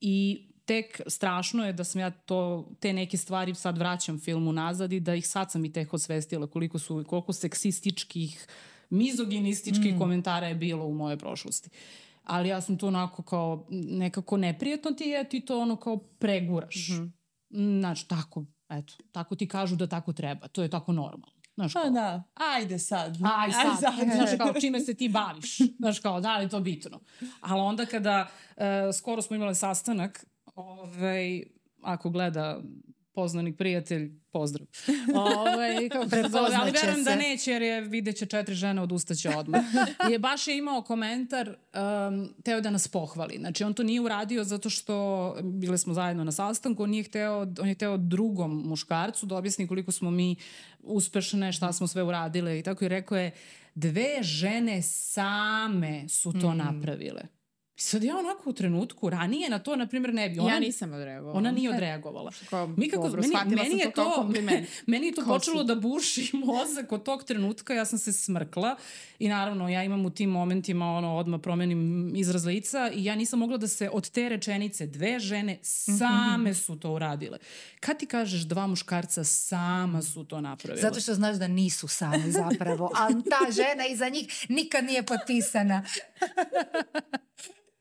I tek strašno je da sam ja to, te neke stvari sad vraćam filmu nazad i da ih sad sam i teh osvestila koliko su, koliko seksističkih, mizoginističkih mm. komentara je bilo u moje prošlosti. Uh, ali ja sam to onako kao nekako neprijetno ti je, ti to ono kao preguraš. Mm -hmm. Znači, tako, eto, tako ti kažu da tako treba, to je tako normalno. Znaš pa kao, pa da, ajde sad. Aj sad, aj sad. znaš kao čime se ti baviš, znaš kao da li to bitno. Ali onda kada, e, skoro smo imali sastanak, ovaj, ako gleda poznanik, prijatelj, pozdrav. Ovaj, kako se ali verujem da neće jer je vidjet će četiri žene, odustaće odmah. I je baš je imao komentar, um, teo da nas pohvali. Znači on to nije uradio zato što bile smo zajedno na sastanku, on, nije hteo, on je hteo drugom muškarcu da objasni koliko smo mi uspešne, šta smo sve uradile i tako. I rekao je, dve žene same su to mm. napravile. Sad ja onako u trenutku ranije na to, na primjer, ne bi. Ona, ja nisam odreagovala. Ona nije odreagovala. Kao, Mi kako, dobro, meni, meni, je to, to meni je to počelo da buši mozak od tog trenutka, ja sam se smrkla i naravno ja imam u tim momentima ono, odmah promenim izraz lica i ja nisam mogla da se od te rečenice dve žene same mhm. su to uradile. Kad ti kažeš dva muškarca sama su to napravile? Zato što znaš da nisu same zapravo, a ta žena iza njih nikad nije potpisana.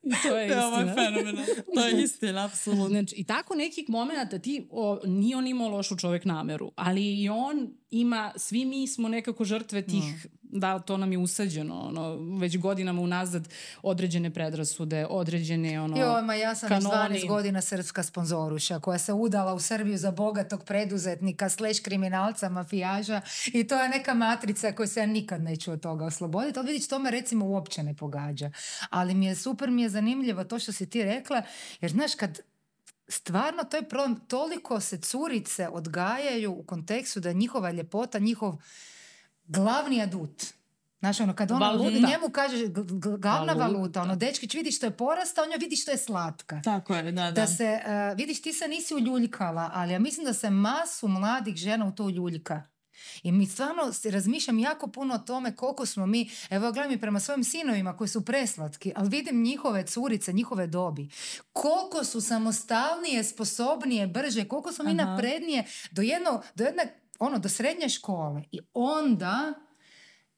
I to je istina. Da, ovo je fenomenalno. To je da. istina, apsolutno. Znači, i tako nekih momenta ti, o, nije on imao lošu čovek nameru, ali i on ima, svi mi smo nekako žrtve tih, mm. da to nam je usađeno, ono, već godinama unazad određene predrasude, određene ono, Jo, ma ja sam kanoni. 12 godina srpska sponzoruša koja se udala u Srbiju za bogatog preduzetnika, sleš kriminalca, mafijaža i to je neka matrica koju se ja nikad neću od toga osloboditi. Od vidiš, to me recimo uopće ne pogađa. Ali mi je super, mi je zanimljivo to što si ti rekla, jer znaš kad stvarno to je problem, toliko se curice odgajaju u kontekstu da njihova ljepota, njihov glavni adut, Znaš, ono, kad ono, valuta. njemu kaže glavna valuta. valuta, ono, dečkić vidi što je porasta, on joj vidi što je slatka. Tako je, da, da. da se, uh, vidiš, ti se nisi uljuljkala, ali ja mislim da se masu mladih žena u to uljuljka. I mi stvarno razmišljam jako puno o tome koliko smo mi, evo gledam i prema svojim sinovima koji su preslatki, ali vidim njihove curice, njihove dobi. Koliko su samostalnije, sposobnije, brže, koliko su mi Aha. naprednije do, jedno, do jedne, ono, do srednje škole. I onda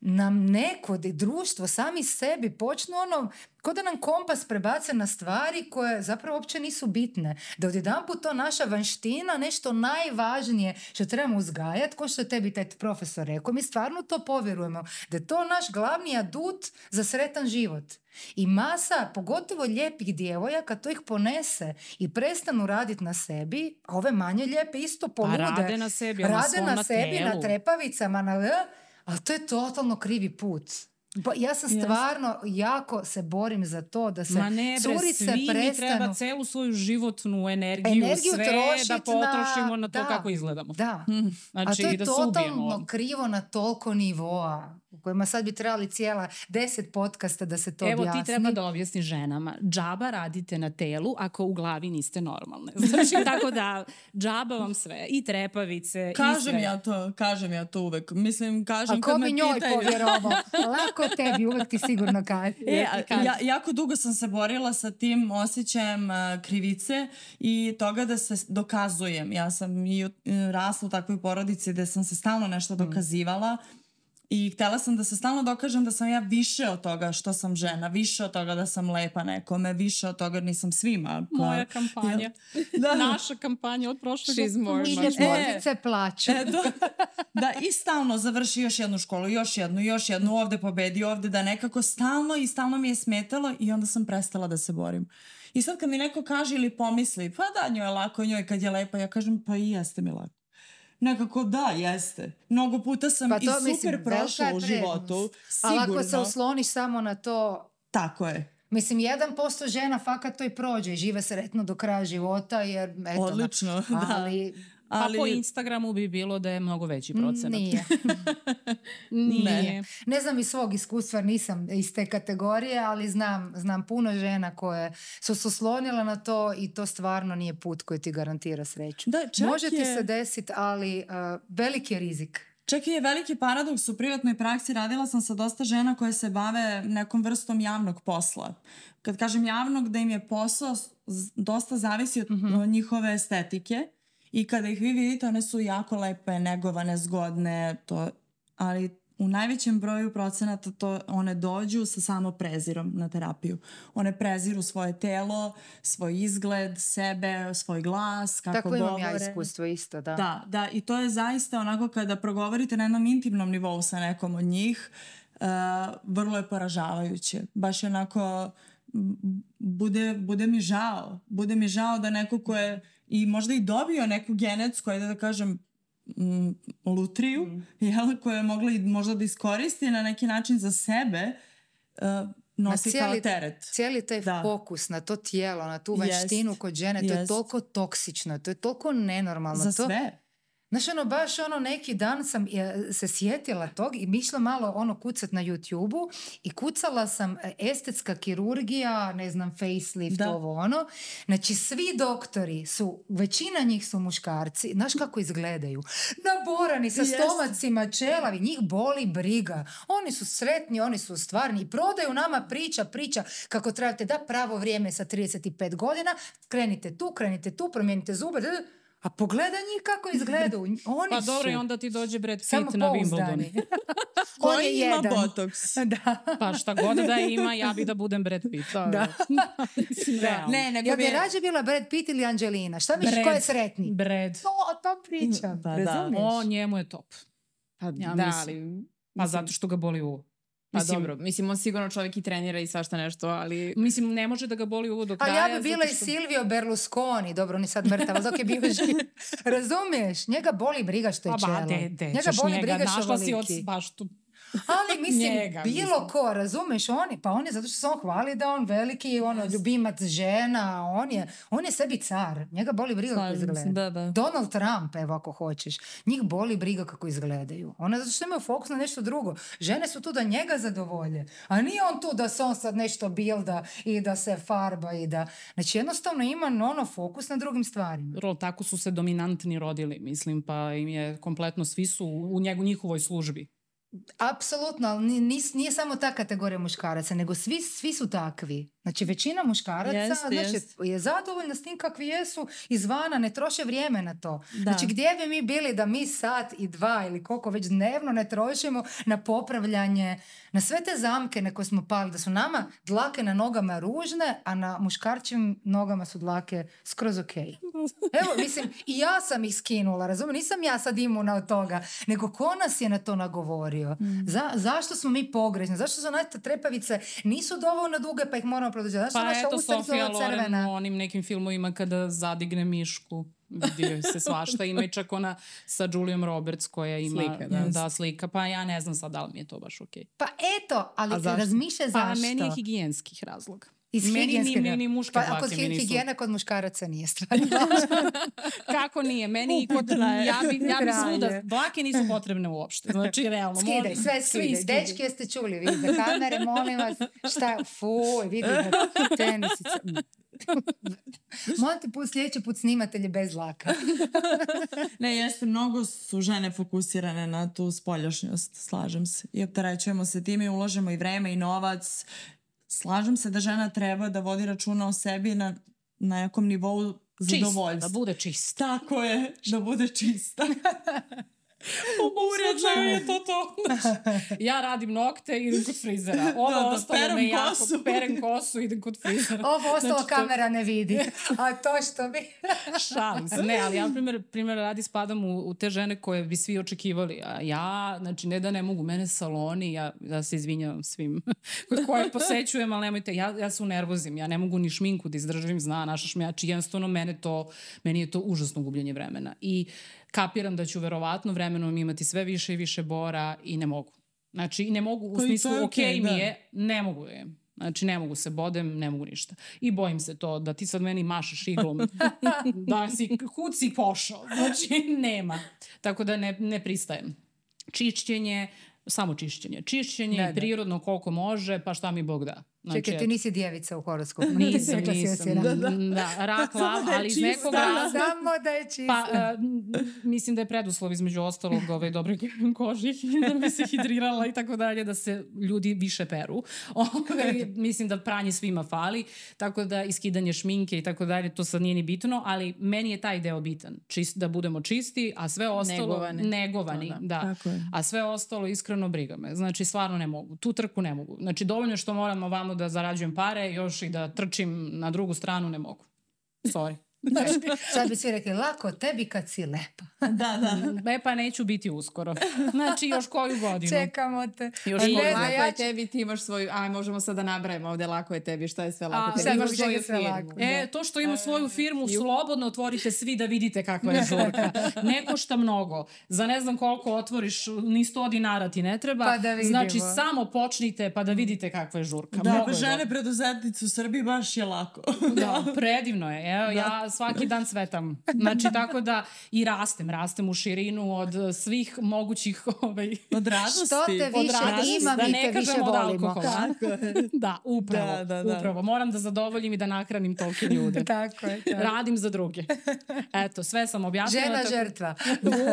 nam neko, društvo, sami sebi počnu ono, ko da nam kompas prebace na stvari koje zapravo uopće nisu bitne. Da odjedan put to naša vanština, nešto najvažnije što trebamo uzgajati, ko što je tebi taj profesor rekao, mi stvarno to povjerujemo, da je to naš glavni adut za sretan život. I masa, pogotovo lijepih djevojaka, to ih ponese i prestanu raditi na sebi, a ove manje lijepe isto polude. Pa rade na sebi, rade na, na sebi, telu. na trepavicama, na ali to je totalno krivi put. Ba, ja sam stvarno Jasne. jako se borim za to da se Ma ne, bre, curice svi prestanu... mi treba celu svoju životnu energiju, energiju sve da potrošimo na, na to da, kako izgledamo. Da. Hm, znači, A to je da totalno krivo na toliko nivoa u kojima sad bi trebali cijela deset podcasta da se to Evo, objasni. Evo ti treba da objasni ženama. Džaba radite na telu ako u glavi niste normalne. Znači, tako da džaba vam sve. I trepavice, kažem i sve. Kažem ja to, kažem ja to uvek. Mislim, kažem a kad me pitaju. A ko bi njoj povjerovao? Lako tebi, uvek ti sigurno kaže. E, ja, jako dugo sam se borila sa tim osjećajem a, e, krivice i toga da se dokazujem. Ja sam i e, rasla u takvoj porodici gde sam se stalno nešto mm. dokazivala. Mm I htela sam da se stalno dokažem da sam ja više od toga što sam žena, više od toga da sam lepa nekome, više od toga nisam svima. Ko, Moja pa, kampanja. Jel, da. Naša kampanja od prošle She's more, much more. E, plaću. E, do, da. da, i stalno završi još jednu školu, još jednu, još jednu, ovde pobedi, ovde, da nekako stalno i stalno mi je smetalo i onda sam prestala da se borim. I sad kad mi neko kaže ili pomisli, pa da, njoj je lako, njoj kad je lepa, ja kažem, pa i jeste mi lako. Nekako da, jeste. Mnogo puta sam pa to, i super prošla u životu. Sigurno. Ali ako se osloniš samo na to... Tako je. Mislim, 1% žena fakat to i prođe i žive sretno do kraja života jer... Eto, Odlično, na, da. ali, da. Ali... Pa po Instagramu bi bilo da je mnogo veći procenat. Nije. Nije. Ne. ne znam iz svog iskustva, nisam iz te kategorije, ali znam, znam puno žena koje su se oslonile na to i to stvarno nije put koji ti garantira sreću. Da, čak Može je... se desiti, ali uh, veliki je rizik. Čak i je veliki paradoks u privatnoj praksi. Radila sam sa dosta žena koje se bave nekom vrstom javnog posla. Kad kažem javnog, da im je posao dosta zavisi od mm -hmm. njihove estetike i kada ih vi vidite one su jako lepe, negovane, zgodne, to, ali u najvećem broju procenata to one dođu sa samo prezirom na terapiju. One preziru svoje telo, svoj izgled, sebe, svoj glas, kako Tako govore. Tako imam ja iskustvo isto, da. Da, da, i to je zaista onako kada progovorite na jednom intimnom nivou sa nekom od njih, uh, vrlo je poražavajuće. Baš je onako, bude, bude mi žao. Bude mi žao da neko ko je i možda i dobio neku genetsku, ajde da kažem, m, mm, lutriju, mm. jel, koja je mogla i možda da iskoristi na neki način za sebe, uh, nosi cijeli, kao teret. Cijeli taj da. fokus na to tijelo, na tu veštinu Jest. kod žene, to Jest. je toliko toksično, to je toliko nenormalno. Za to, sve Znaš, ono, baš ono, neki dan sam e, se sjetila tog i mi malo ono kucat na YouTube-u i kucala sam e, estetska kirurgija, ne znam, facelift, da. ovo ono. Znači, svi doktori su, većina njih su muškarci. Znaš kako izgledaju? Naborani sa stomacima, čelavi, njih boli briga. Oni su sretni, oni su stvarni i prodaju nama priča, priča kako trebate da pravo vrijeme sa 35 godina, krenite tu, krenite tu, promijenite zube, A pa pogledaj njih kako izgledaju. Oni pa dobro, i onda ti dođe Brad Pitt na Wimbledon. On je jedan. ima botoks. Da. Pa šta god da ima, ja bih da budem Brad Pitt. Da. da. da. Ne, nego ja bi je... rađe bila Brad Pitt ili Angelina. Šta misliš, ko je sretni? Brad. To, o tom pričam. Pa, da. O njemu je top. Pa, ja da, mislim. ali... Pa zato što ga boli uvo. Pa mislim, dobro, mislim, on sigurno čovjek i trenira i svašta nešto, ali... Mislim, ne može da ga boli uvo do kraja. Ali ja bi bila što... i Silvio Berlusconi, dobro, on je sad mrtav, dok je bio živ. Razumeš? Njega boli briga što je čelo. Pa ba, de, de, njega boli njega, briga što je baš tu ali mislim, Njega, bilo mislim. ko, razumeš, on je, pa on je zato što se on hvali da on veliki, ono, ljubimac žena, on je, on je sebi car, njega boli briga kako izgleda. Da, da. Donald Trump, evo ako hoćeš, njih boli briga kako izgledaju. Ona zato što imaju fokus na nešto drugo. Žene su tu da njega zadovolje, a nije on tu da se on sad nešto bilda i da se farba i da... Znači jednostavno ima ono fokus na drugim stvarima. Rol, tako su se dominantni rodili, mislim, pa im je kompletno, svi su u njegu, njihovoj službi. Apsolutno, ali nis, nije samo ta kategorija muškaraca, nego svi, svi su takvi. Znači, većina muškaraca yes, znači, yes. je zadovoljna s tim kakvi jesu izvana, ne troše vrijeme na to. Da. Znači, gdje bi mi bili da mi sat i dva ili koliko već dnevno ne trošimo na popravljanje, na sve te zamke na koje smo pali, da su nama dlake na nogama ružne, a na muškarčim nogama su dlake skroz ok. Evo, mislim, i ja sam ih skinula, razumijem, nisam ja sad imuna od toga, nego ko nas je na to nagovorio? napravio? Mm. Za, zašto smo mi pogrešni? Zašto su naše trepavice nisu dovoljno duge pa ih moramo produžiti? Zašto pa naša eto, Sofia Loren u onim nekim filmovima kada zadigne mišku vidio se svašta, ima i čak ona sa Julijom Roberts koja ima slika, da. da. slika, pa ja ne znam sad da li mi je to baš okej. Okay. Pa eto, ali razmišlja pa zašto. Pa meni je higijenskih razloga. Iz Meni ni, ni, ni muške pa, ako higijena, nisu... higijena kod muškaraca nije stvarno Kako nije? Meni i kod... Ja bih ja bi svuda... Dlake nisu potrebne uopšte. Znači, realno. Skidaj, sve skidaj. skidaj. Dečki, jeste čuli vi za kamere, molim vas. Šta? Fuj, vidimo. Tenisica. Morate put sljedeći put snimatelje bez laka. ne, jeste, mnogo su žene fokusirane na tu spoljašnjost, slažem se. I opterećujemo se time i ulažemo i vreme i novac slažem se da žena treba da vodi računa o sebi na, na nekom nivou zadovoljstva. Čista, da bude čista. Tako je, da bude čista. Uredno je to to. ja radim nokte i idem kod frizera. Da, Ovo da, da, ostalo perem me jako, kosu. perem kosu, i idem kod frizera. Ovo ostalo znači, kamera to... ne vidi. A to što bi... Šans. Ne, ali ja primjer, primjer radi spadam u, u te žene koje bi svi očekivali. A ja, znači, ne da ne mogu, mene saloni, ja, ja se izvinjam svim kod koje posećujem, ali nemojte, ja, ja se unervozim, ja ne mogu ni šminku da izdržavim, zna naša šmjači, jednostavno mene to, meni je to užasno gubljenje vremena. I kapiram da ću verovatno vremenom imati sve više i više bora i ne mogu. Znači, ne mogu u smislu, okej okay, okay, mi da. je, ne mogu je. Znači, ne mogu se bodem, ne mogu ništa. I bojim se to da ti sad meni mašeš iglom da si, kud si pošao. Znači, nema. Tako da ne, ne pristajem. Čišćenje, samo čišćenje. Čišćenje da, i da. prirodno koliko može, pa šta mi Bog da. Znači, Čekaj, ti nisi djevica u horoskopu. Nisam, nisam. Da, da. da rak, lav, da ali iz nekog razloga. Da, samo da je čista. Pa, a, e, mislim da je preduslov između ostalog ove dobre kože da bi se hidrirala i tako dalje, da se ljudi više peru. Ove, ovaj, mislim da pranje svima fali, tako da iskidanje šminke i tako dalje, to sad nije ni bitno, ali meni je taj deo bitan. Čist, da budemo čisti, a sve ostalo... Negovani. Negovani, to, da. da. da. A sve ostalo iskreno briga me. Znači, stvarno ne mogu. Tu trku ne mogu. Znači, dovoljno što moramo vamo da zarađujem pare, još i da trčim na drugu stranu ne mogu. Sorry. Baš, da. sad bi svi rekli, lako tebi kad si lepa. da, da. Lepa neću biti uskoro. Znači, još koju godinu. Čekamo te. Još e, ne, lako ja je tebi, ti imaš svoju... Aj, možemo sad da nabrajemo ovde, lako je tebi, šta je sve lako A, tebi. Imaš da. e, e, svoju firmu. Lako, e, to što ima svoju firmu, slobodno otvorite svi da vidite kakva je žurka. Ne košta mnogo. Za ne znam koliko otvoriš, ni 100 dinara ti ne treba. Pa da vidimo. Znači, samo počnite pa da vidite kakva je žurka. Da, Mnogo pa žene preduzetnice u Srbiji baš je lako. da, predivno je. Evo, da. ja svaki da. dan svetam. Znači, tako da i rastem, rastem u širinu od svih mogućih ovaj, od radosti. Što te više radosti, ima, da mi te više volimo. Od tako je. Da, upravo, da, da, da. upravo. Moram da zadovoljim i da nakranim tolke ljude. tako je. Tako. Radim za druge. Eto, sve sam objasnila. Žena tako... žrtva.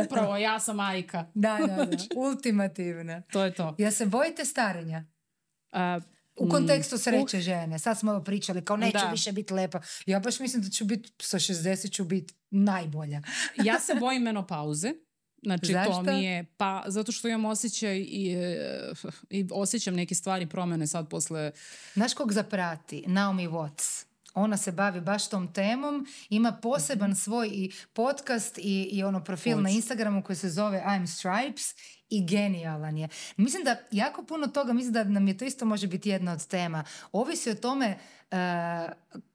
upravo, ja sam majka. Da, da, da. Znači. Ultimativna. To je to. Ja se bojite starenja? Uh, U mm. kontekstu sreće uh. žene. Sad smo pričali kao neću da. više biti lepa. Ja baš mislim da ću biti, sa 60 ću biti najbolja. ja se bojim menopauze. Znači, Zašto? to mi je, pa, zato što imam osjećaj i, e, i osjećam neke stvari promene sad posle... Znaš kog zaprati? Naomi Watts ona se bavi baš tom temom, ima poseban mhm. svoj i podcast i, i ono profil Uči. na Instagramu koji se zove I'm Stripes i genijalan je. Mislim da jako puno toga, mislim da nam je to isto može biti jedna od tema. Ovisi o tome uh,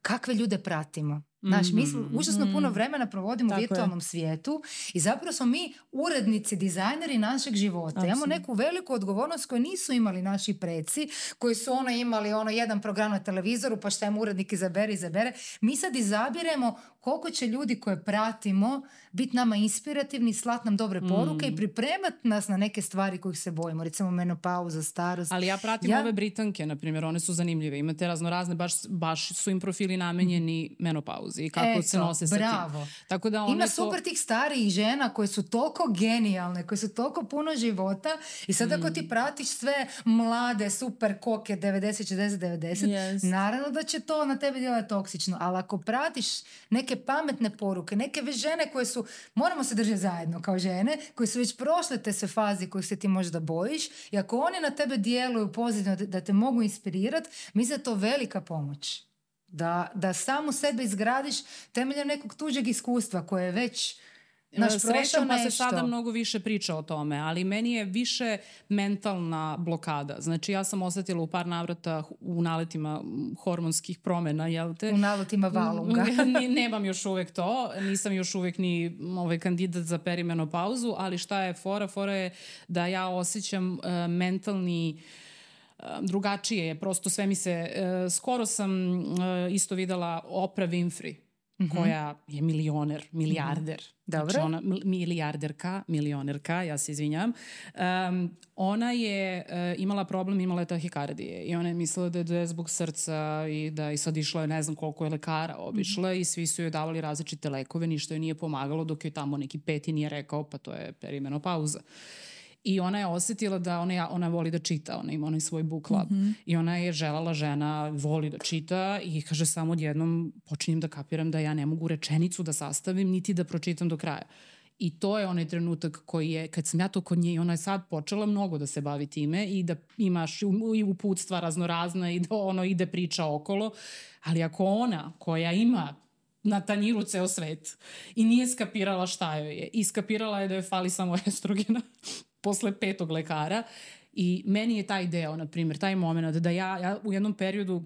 kakve ljude pratimo. Znaš, mi smo mm-hmm. užasno puno vremena provodimo u virtualnom je. svijetu i zapravo smo mi urednici, dizajneri našeg života. Imamo neku veliku odgovornost koju nisu imali naši preci, koji su ono imali ono jedan program na televizoru, pa šta im urednik izabere, izabere. Mi sad izabiremo koliko će ljudi koje pratimo biti nama inspirativni, slat nam dobre poruke mm. i pripremat nas na neke stvari kojih se bojimo, recimo menopauza, starost. Ali ja pratim ja... ove Britanke, na primjer, one su zanimljive. Imate razno razne, baš, baš su im profili namenjeni mm. menopauzi i kako Eto, se nose sa bravo. tim. Tako da one Ima super to... tih starijih žena koje su toliko genijalne, koje su toliko puno života i sad ako mm. ti pratiš sve mlade super koke 90, 60, 90, yes. naravno da će to na tebe djelati toksično, ali ako pratiš neke pametne poruke, neke već žene koje su, moramo se držati zajedno kao žene, koje su već prošle te sve fazi kojih se ti možda bojiš i ako one na tebe djeluju pozitivno da, da te mogu inspirirati, mislim da je to velika pomoć. Da, da sam u sebe izgradiš temeljem nekog tuđeg iskustva koje je već Naš srećom, pa se sada mnogo više priča o tome, ali meni je više mentalna blokada. Znači, ja sam osetila u par navrata u naletima hormonskih promena, jel te? U naletima valunga. nemam još uvek to, nisam još uvek ni ovaj kandidat za perimenopauzu, ali šta je fora? Fora je da ja osjećam uh, mentalni e, drugačije je, prosto sve mi se, e, skoro sam e, isto videla Oprah Winfrey, mm -hmm. koja je milioner, milijarder. Mhm. Znači Dobro. Znači ona, milijarderka, milionerka, ja se izvinjam. Um, ona je uh, imala problem, imala je tahikardije i ona je mislila da je, da je zbog srca i da i sad išla je ne znam koliko je lekara obišla mm -hmm. i svi su joj davali različite lekove, ništa joj nije pomagalo dok joj tamo neki peti nije rekao pa to je perimenopauza. pauza i ona je osetila da ona, ona voli da čita, ona ima onaj svoj book club mm -hmm. i ona je želala žena voli da čita i kaže samo odjednom počinjem da kapiram da ja ne mogu rečenicu da sastavim niti da pročitam do kraja. I to je onaj trenutak koji je, kad sam ja to kod nje, ona je sad počela mnogo da se bavi time i da imaš i uputstva raznorazna i da ono ide priča okolo, ali ako ona koja ima na tanjiru ceo svet i nije skapirala šta joj je. Iskapirala je da joj fali samo estrogena posle petog lekara i meni je taj ideja, na primjer, taj moment da ja, ja u jednom periodu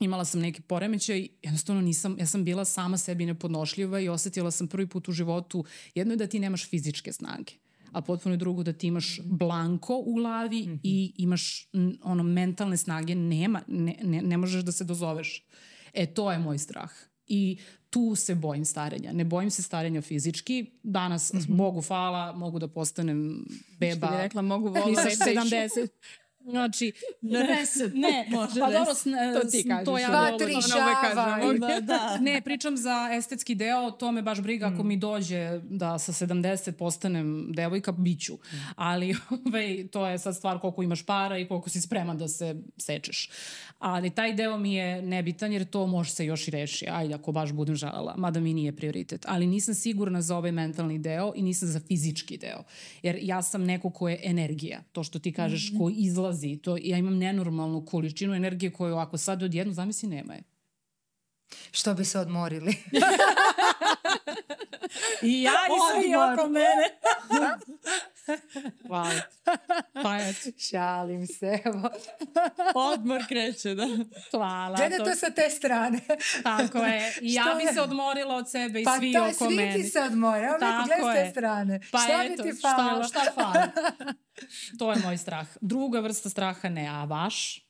imala sam neki poremećaj, jednostavno nisam, ja sam bila sama sebi nepodnošljiva i osetila sam prvi put u životu, jedno je da ti nemaš fizičke snage, a potpuno je drugo da ti imaš mhm. blanko u glavi mm -hmm. i imaš ono mentalne snage, nema, ne, ne, ne možeš da se dozoveš. E, to je moj strah. I tu se bojim starenja. Ne bojim se starenja fizički. Danas mm -hmm. mogu fala, mogu da postanem beba. Što bi rekla, mogu volati 70. Znači, na reset, ne, može pa dobro, to ti kažeš. To ja Dva, tri šava. Da, da. Ne, pričam za estetski deo, to me baš briga mm. ako mi dođe da sa 70 postanem devojka, biću. Mm. Ali ovaj, to je sad stvar koliko imaš para i koliko si spreman da se sečeš. Ali taj deo mi je nebitan jer to može se još i reši. Ajde, ako baš budem žalala, mada mi nije prioritet. Ali nisam sigurna za ovaj mentalni deo i nisam za fizički deo. Jer ja sam neko ko je energija. To što ti kažeš, mm. ko izlazi dolazi to ja imam nenormalnu količinu energije koju ako sad odjedno zamisli nema je. Što bi se odmorili. I ja i svi oko mene. wow. Pajac. Šalim se. Odmor kreće, da. Hvala. Gleda to sa te strane. Tako je. I ja bi se odmorila od sebe i pa svi oko mene. Pa ti se odmore. Tako gleda je. te strane. Pa šta eto, bi ti falilo? Šta, šta fali? to je moj strah. Druga vrsta straha ne, a vaš?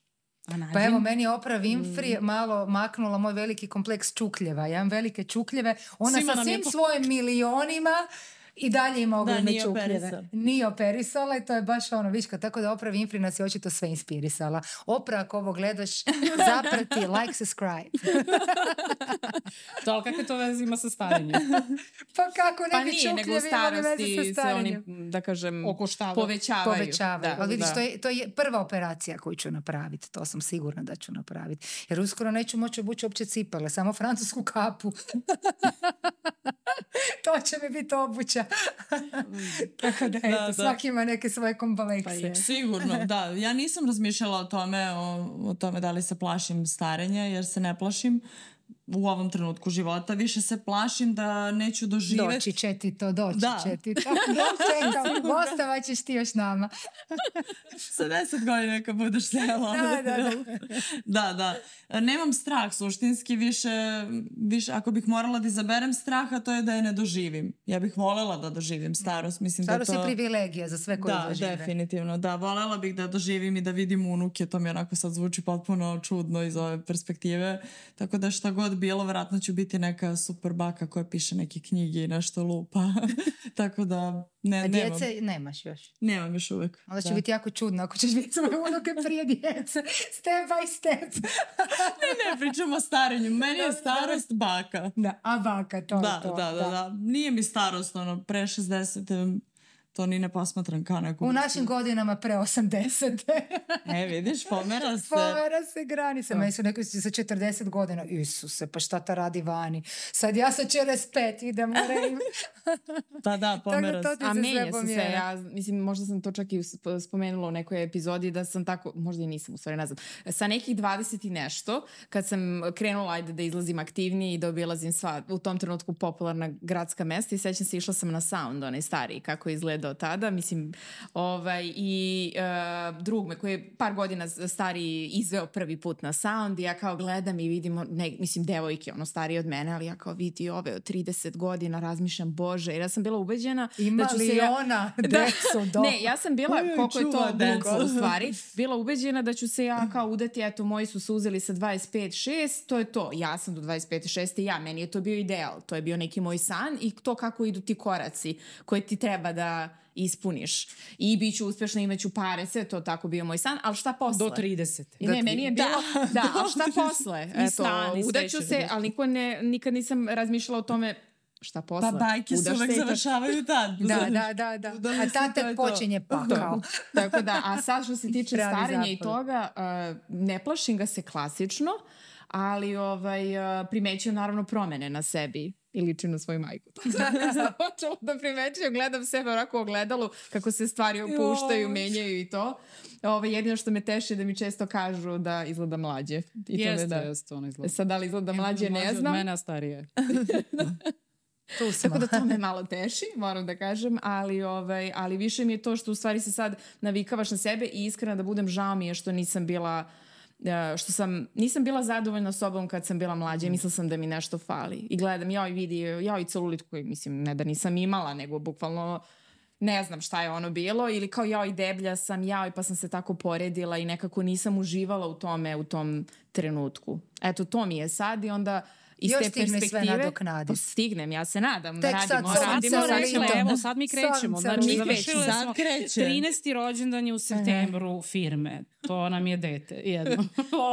A pa evo, meni je Oprah Winfrey mm. malo maknula moj veliki kompleks čukljeva. Ja imam velike čukljeve. Ona Svima sa svim svojim milionima i dalje ima da, ogromne da, čupljeve. Nije operisala i to je baš ono, viška, tako da Oprah Winfrey nas je očito sve inspirisala. Oprah, ako ovo gledaš, zaprati, like, subscribe. to, ali kakve to veze ima sa starenjem? pa kako ne pa bi nije, nego u starosti sa se oni, da kažem, Okoštava. povećavaju. povećavaju. Da, ali vidiš, da. to, je, to je prva operacija koju ću napraviti, to sam sigurna da ću napraviti. Jer uskoro neću moći obući uopće cipale, samo francusku kapu. to će mi biti obuća. Mm. Tako da, eto, da, da, svaki ima neke svoje komplekse. Pa, sigurno, da. Ja nisam razmišljala o tome, o, o tome da li se plašim starenja, jer se ne plašim u ovom trenutku života. Više se plašim da neću doživeti. Doći će ti to, doći da. će ti to. Čekam, ostavaćeš ćeš ti još nama. Sa deset godina kad budeš sela. Da, da, da. da, da. Nemam strah suštinski, više, više ako bih morala da izaberem straha, to je da je ne doživim. Ja bih volela da doživim starost. Mislim da starost da to... je privilegija za sve koji da, dožive. Da, definitivno. Da, volela bih da doživim i da vidim unuke. To mi onako sad zvuči potpuno čudno iz ove perspektive. Tako da šta god god bilo, vjerojatno ću biti neka super baka koja piše neke knjige i nešto lupa. Tako da ne, A djece nemam. nemaš još? Nemam još uvek. Onda će da. biti jako čudno ako ćeš biti svoje unuke prije djece. Step by step. ne, ne, pričamo o starenju. Meni je da, da, da. starost baka. Da, a baka, to da, je to. Da, da, da. Nije mi starost, ono, pre 60 to ni ne posmatram kao neku... U našim godinama pre 80. e, vidiš, pomera se. Pomera se granica. Meni su neko sa 40 godina, Isuse, pa šta ta radi vani? Sad ja sa 45 idem u rejim. Pa da, da, pomera se. A menja se sve. Ja, mislim, možda sam to čak i spomenula u nekoj epizodi da sam tako, možda i nisam u stvari, ne znam, sa nekih 20 i nešto, kad sam krenula ajde da izlazim aktivnije i da obilazim sva, u tom trenutku popularna gradska mesta i sećam se išla sam na sound, onaj stari, kako izgleda do tada, mislim, ovaj, i uh, drug me koji je par godina stari izveo prvi put na sound i ja kao gledam i vidimo, ne, mislim, devojke, ono, starije od mene, ali ja kao vidi ove od 30 godina, razmišljam, bože, jer ja sam bila ubeđena da Ima da ću li se ja... ona da. decu do... Ne, ja sam bila, koliko je to dugo u stvari, bila ubeđena da ću se ja kao udati, eto, moji su suzeli sa 25-6, to je to, ja sam do 25-6 i ja, meni je to bio ideal, to je bio neki moj san i to kako idu ti koraci koje ti treba da ispuniš i bit ću uspešna, imaću pare, sve to tako bio moj san, ali šta posle? Do 30. Da, ne, meni je da. bilo, da, da ali šta posle? Eto, stan, udaću se, da. ali niko ne, nikad nisam razmišljala o tome šta pa posle. Pa bajke se uvek završavaju tad. Da, da, da. da. Da, da a tad počinje pakao. Tako da, a sad što se tiče starenja i toga, uh, ne plašim ga se klasično, ali ovaj, uh, primećujem naravno promene na sebi i ličim na svoju majku. Da to sam počela da primećujem, gledam sebe onako ogledalo kako se stvari opuštaju, menjaju i to. Ovo, ovaj, jedino što me teši je da mi često kažu da izgleda mlađe. I jeste, to da, jeste, ona izgleda. Sad da li izgleda mlađe, mlađe ne znam. Od mene, a starije. Tu sam. Tako da to me malo teši, moram da kažem, ali, ovaj, ali više mi je to što u stvari se sad navikavaš na sebe i iskreno da budem žao mi je što nisam bila uh, E, što sam, nisam bila zadovoljna sobom kad sam bila mlađa i mislila sam da mi nešto fali. I gledam, joj vidi, joj celulit koji, mislim, ne da nisam imala, nego bukvalno ne znam šta je ono bilo ili kao joj deblja sam, joj pa sam se tako poredila i nekako nisam uživala u tome, u tom trenutku. Eto, to mi je sad i onda uh, iz Još te perspektive. Sve pa Stignem, ja se nadam. Tek radimo, sad, radimo, sad, radimo, sad, evo, sad mi krećemo. Sad, znači, završili smo kreće. 13. rođendan je u septembru firme. To nam je dete, jedno.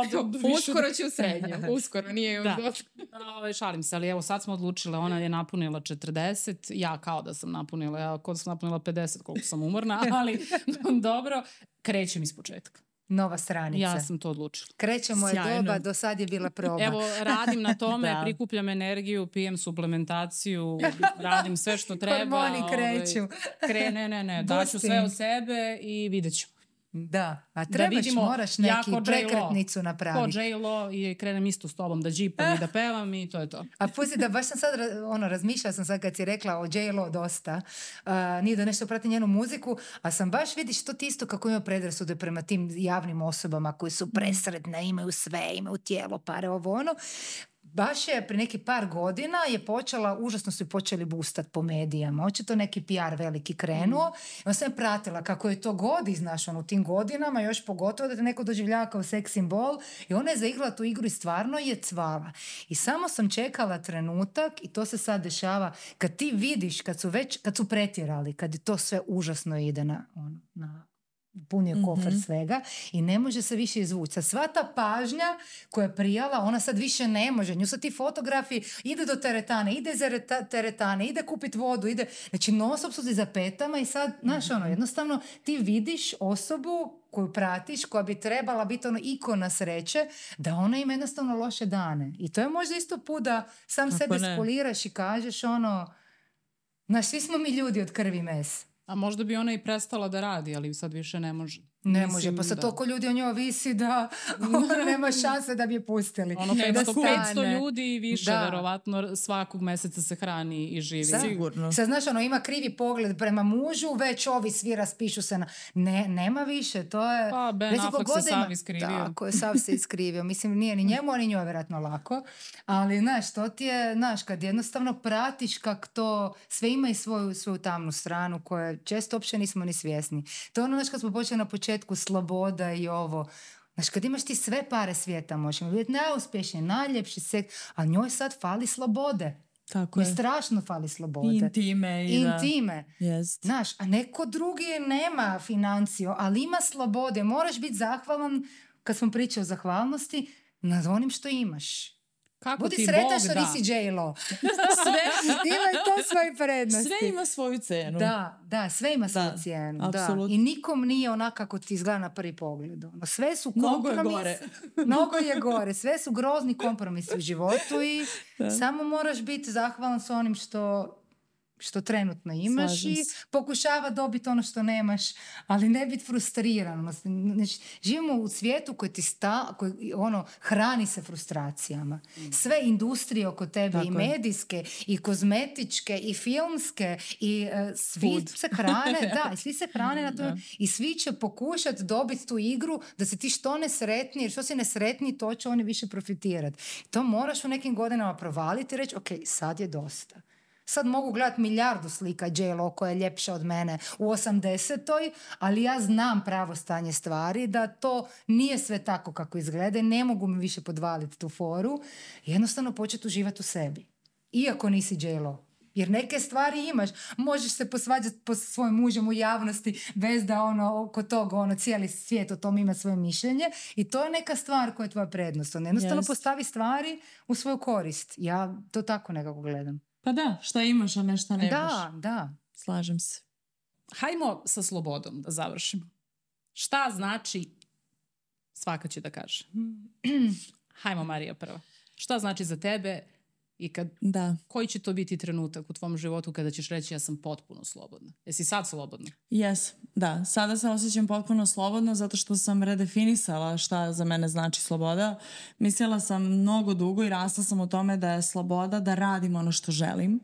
uskoro će u srednju, uskoro, nije još da. Šalim se, ali evo sad smo odlučile, ona je napunila 40, ja kao da sam napunila, ja kao da sam napunila 50, koliko sam umorna, ali dobro, krećem iz početka nova stranica. Ja sam to odlučila. Krećemo je doba, do sad je bila proba. Evo, radim na tome, da. prikupljam energiju, pijem suplementaciju, radim sve što treba. Hormoni ovaj, kreću. Ovaj, kre, ne, ne, ne, daću sve od sebe i vidjet ću. Da, a da trebaš, da vidimo, moraš neki ja prekretnicu napraviti. Ko J-Lo i krenem isto s tobom da džipam i da pevam i to je to. A pusti da baš sam sad, ono, razmišljala sam sad kad si rekla o J-Lo dosta, uh, nije da nešto prati njenu muziku, a sam baš vidiš to ti isto kako ima predrasude prema tim javnim osobama koji su mm. presredne, imaju sve, imaju tijelo, pare, ovo ono baš je pre neki par godina je počela, užasno su počeli bustat po medijama. to neki PR veliki krenuo. Mm. Ja sam pratila kako je to god znaš, on u tim godinama, još pogotovo da te neko doživljava kao seks simbol i ona je zaigrala tu igru i stvarno je cvala. I samo sam čekala trenutak i to se sad dešava kad ti vidiš, kad su već, kad su pretjerali, kad to sve užasno ide na, ono, na pun je kofer mm -hmm. svega i ne može se više izvući. Sa sva ta pažnja koja je prijala, ona sad više ne može. Nju sad ti fotografi ide do teretane, ide za teretane, ide kupit vodu, ide... Znači nosop su za petama i sad, znaš mm -hmm. ono, mhm. jednostavno ti vidiš osobu koju pratiš, koja bi trebala biti ono ikona sreće, da ona ima jednostavno loše dane. I to je možda isto put da sam Ako sebi spoliraš i kažeš ono, znaš, svi smo mi ljudi od krvi mesa. A možda bi ona i prestala da radi, ali sad više ne može. Ne Mislim, može, pa sa da. toliko ljudi o njoj ovisi da ono nema šanse da bi je pustili. Ono 500, 500 da ljudi i više, da. verovatno svakog meseca se hrani i živi. Sad, Sigurno. Sad znaš, ono, ima krivi pogled prema mužu, već ovi svi raspišu se na... Ne, nema više, to je... Pa Ben Reci, Affleck se sam iskrivio. Tako je, sav se iskrivio. Mislim, nije ni njemu, ni njoj verovatno, lako. Ali, znaš, to ti je, znaš, kad jednostavno pratiš kak to... Sve ima i svoju, svoju tamnu stranu koja često uopće nismo ni svjesni. To je ono, znaš, kad smo počeli na početku početku sloboda i ovo. Znaš, kad imaš ti sve pare svijeta, možeš vidjeti najuspješniji, najljepši seks, a njoj sad fali slobode. Tako je. Mi strašno fali slobode. Intime. I da. Intime. Da. Znaš, a neko drugi nema financiju, ali ima slobode. Moraš biti zahvalan, kad smo pričali o zahvalnosti, na onim što imaš. Kako Budi ti sretan što da. nisi J-Lo. Sve, ima i to svoje prednosti. Sve ima svoju cenu. Da, da, sve ima da, svoju da, cijenu. Absolutno. Da. I nikom nije onako kako ti izgleda na prvi pogled. Sve su kompromis. Mnogo je gore. Mnogo je gore. Sve su grozni kompromisi u životu i da. samo moraš biti zahvalan s onim što što trenutno imaš i pokušava dobiti ono što nemaš, ali ne biti frustriran. Znači, živimo u svijetu koji ti sta, koji, ono, hrani se frustracijama. Mm. Sve industrije oko tebe Tako i medijske, je. i kozmetičke, i filmske, i uh, svi Food. se hrane, da, i svi se hrane na to da. i svi će pokušati dobiti tu igru da se ti što nesretni, jer što si nesretni, to će oni više profitirati. To moraš u nekim godinama provaliti i reći, ok, sad je dosta. Sad mogu gledati milijardu slika Đelo koja je ljepša od mene u 80-oj, ali ja znam pravo stanje stvari, da to nije sve tako kako izglede, ne mogu mi više podvaliti tu foru. Jednostavno početi uživati u sebi. Iako nisi Đelo, jer neke stvari imaš. Možeš se posvađati po svojim mužem u javnosti bez da ono, oko toga ono, cijeli svijet o tom ima svoje mišljenje. I to je neka stvar koja je tvoja prednost. On jednostavno yes. postavi stvari u svoju korist. Ja to tako nekako gledam. Pa da, šta imaš, a ne šta nemaš. Da, da. Slažem se. Hajmo sa slobodom da završimo. Šta znači, svaka će da kaže. Hajmo Marija prva. Šta znači za tebe I kad, da. koji će to biti trenutak u tvom životu kada ćeš reći ja sam potpuno slobodna? Jesi sad slobodna? Jes, da. Sada se osjećam potpuno slobodno zato što sam redefinisala šta za mene znači sloboda. Mislila sam mnogo dugo i rasla sam u tome da je sloboda da radim ono što želim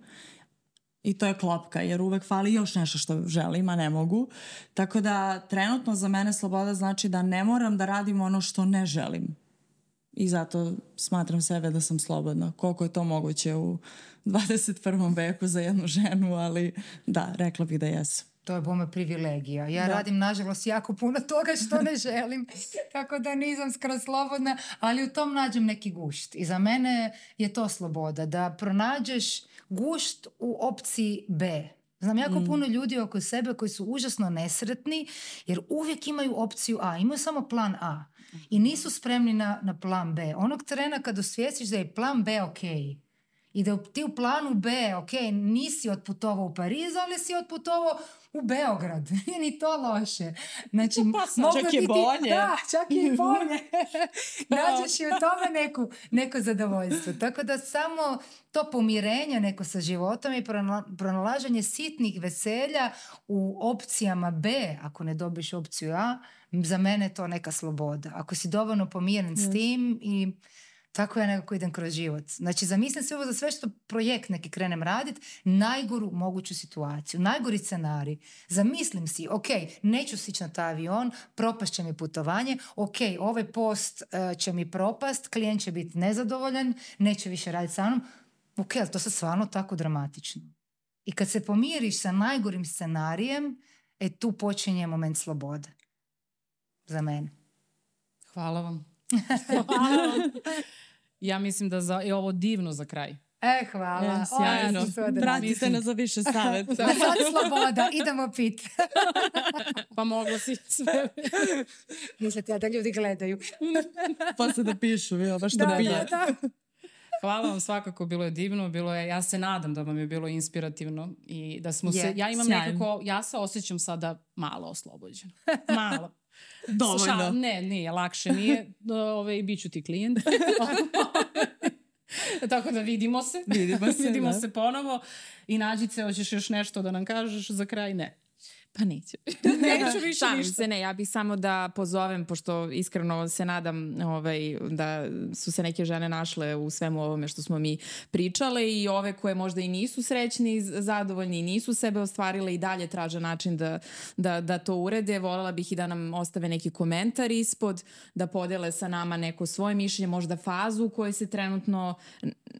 I to je klopka, jer uvek fali još nešto što želim, a ne mogu. Tako da trenutno za mene sloboda znači da ne moram da radim ono što ne želim i zato smatram sebe da sam slobodna. Koliko je to moguće u 21. veku za jednu ženu, ali da, rekla bih da jesam. To je bome privilegija. Ja da. radim, nažalost, jako puno toga što ne želim, tako da nisam skroz slobodna, ali u tom nađem neki gušt. I za mene je to sloboda, da pronađeš gušt u opciji B. Znam jako mm. puno ljudi oko sebe koji su užasno nesretni jer uvijek imaju opciju A, imaju samo plan A i nisu spremni na, na plan B. Onog trena kad osvijestiš da je plan B ok, i da ti u planu B, ok, nisi otputovao u Pariz, ali si otputovao u Beograd. Nije ni to loše. Znači, pa, moglo čak je bolje. Da, čak je bolje. Da. Nađeš i u tome neku, neko zadovoljstvo. Tako da samo to pomirenje neko sa životom i pronalaženje sitnih veselja u opcijama B, ako ne dobiš opciju A, za mene je to neka sloboda. Ako si dovoljno pomiren s tim i Tako ja nekako idem kroz život. Znači, zamislim se ovo za sve što projekt neki krenem radit, najgoru moguću situaciju, najgori scenarij. Zamislim si, ok, neću sići na taj avion, propast će mi putovanje, ok, ovaj post uh, će mi propast, klijent će biti nezadovoljan, neće više raditi sa mnom. Ok, ali to se stvarno tako dramatično. I kad se pomiriš sa najgorim scenarijem, e tu počinje moment slobode. Za mene. Hvala vam. Hvala vam ja mislim da za, je ovo divno za kraj. E, hvala. E, ja, sjajno. Da, Vratite nas za više saveta. da. Sad sloboda, idemo pit. pa moglo si sve. Mislim ja da ljudi gledaju. Posle pa da pišu, vi, baš da, da, pije. da, da. Hvala vam svakako, bilo je divno, bilo je, ja se nadam da vam je bilo inspirativno i da smo yeah, se, ja imam sjajno. nekako, ja se osjećam sada malo oslobođena. Malo. Dovoljno. Sluša, ne, nije, lakše nije. Ove, ovaj, biću ti klijent. Tako da vidimo se. Vidimo se, vidimo da. se ponovo. I nađice, hoćeš još nešto da nam kažeš? Za kraj ne. Pa neću. neću da. više Šalim ništa. se, ne, ja bih samo da pozovem, pošto iskreno se nadam ovaj, da su se neke žene našle u svemu ovome što smo mi pričale i ove koje možda i nisu srećni i zadovoljni i nisu sebe ostvarile i dalje traže način da, da, da to urede. Volela bih i da nam ostave neki komentar ispod, da podele sa nama neko svoje mišljenje, možda fazu u kojoj se trenutno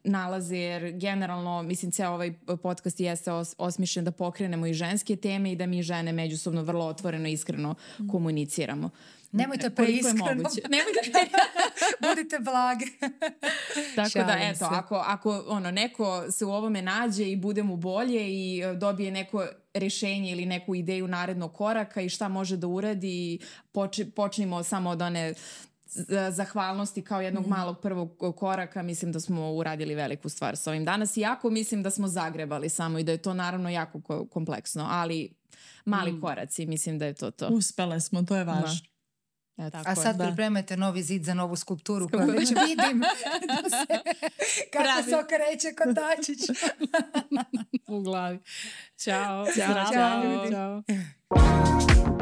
nalaze, jer generalno, mislim, ceo ovaj podcast jeste os, osmišljen da pokrenemo i ženske teme i da mi žene strane međusobno vrlo otvoreno, i iskreno komuniciramo. Nemojte e, preiskreno. Nemojte pre... Budite blage. Tako da, eto, se. ako, ako ono, neko se u ovome nađe i bude mu bolje i e, dobije neko rešenje ili neku ideju narednog koraka i šta može da uradi, poče, počnimo samo od one e, zahvalnosti kao jednog mm. malog prvog koraka, mislim da smo uradili veliku stvar sa ovim danas i jako mislim da smo zagrebali samo i da je to naravno jako kompleksno, ali mali mm. koraci, mislim da je to to. Uspele smo, to je važno. Da. E, tako, A sad da. pripremajte novi zid za novu skulpturu koju već vidim da kako se okreće kotačić. U glavi. Ćao. Ćao. Ćao. Ćao. Ćao.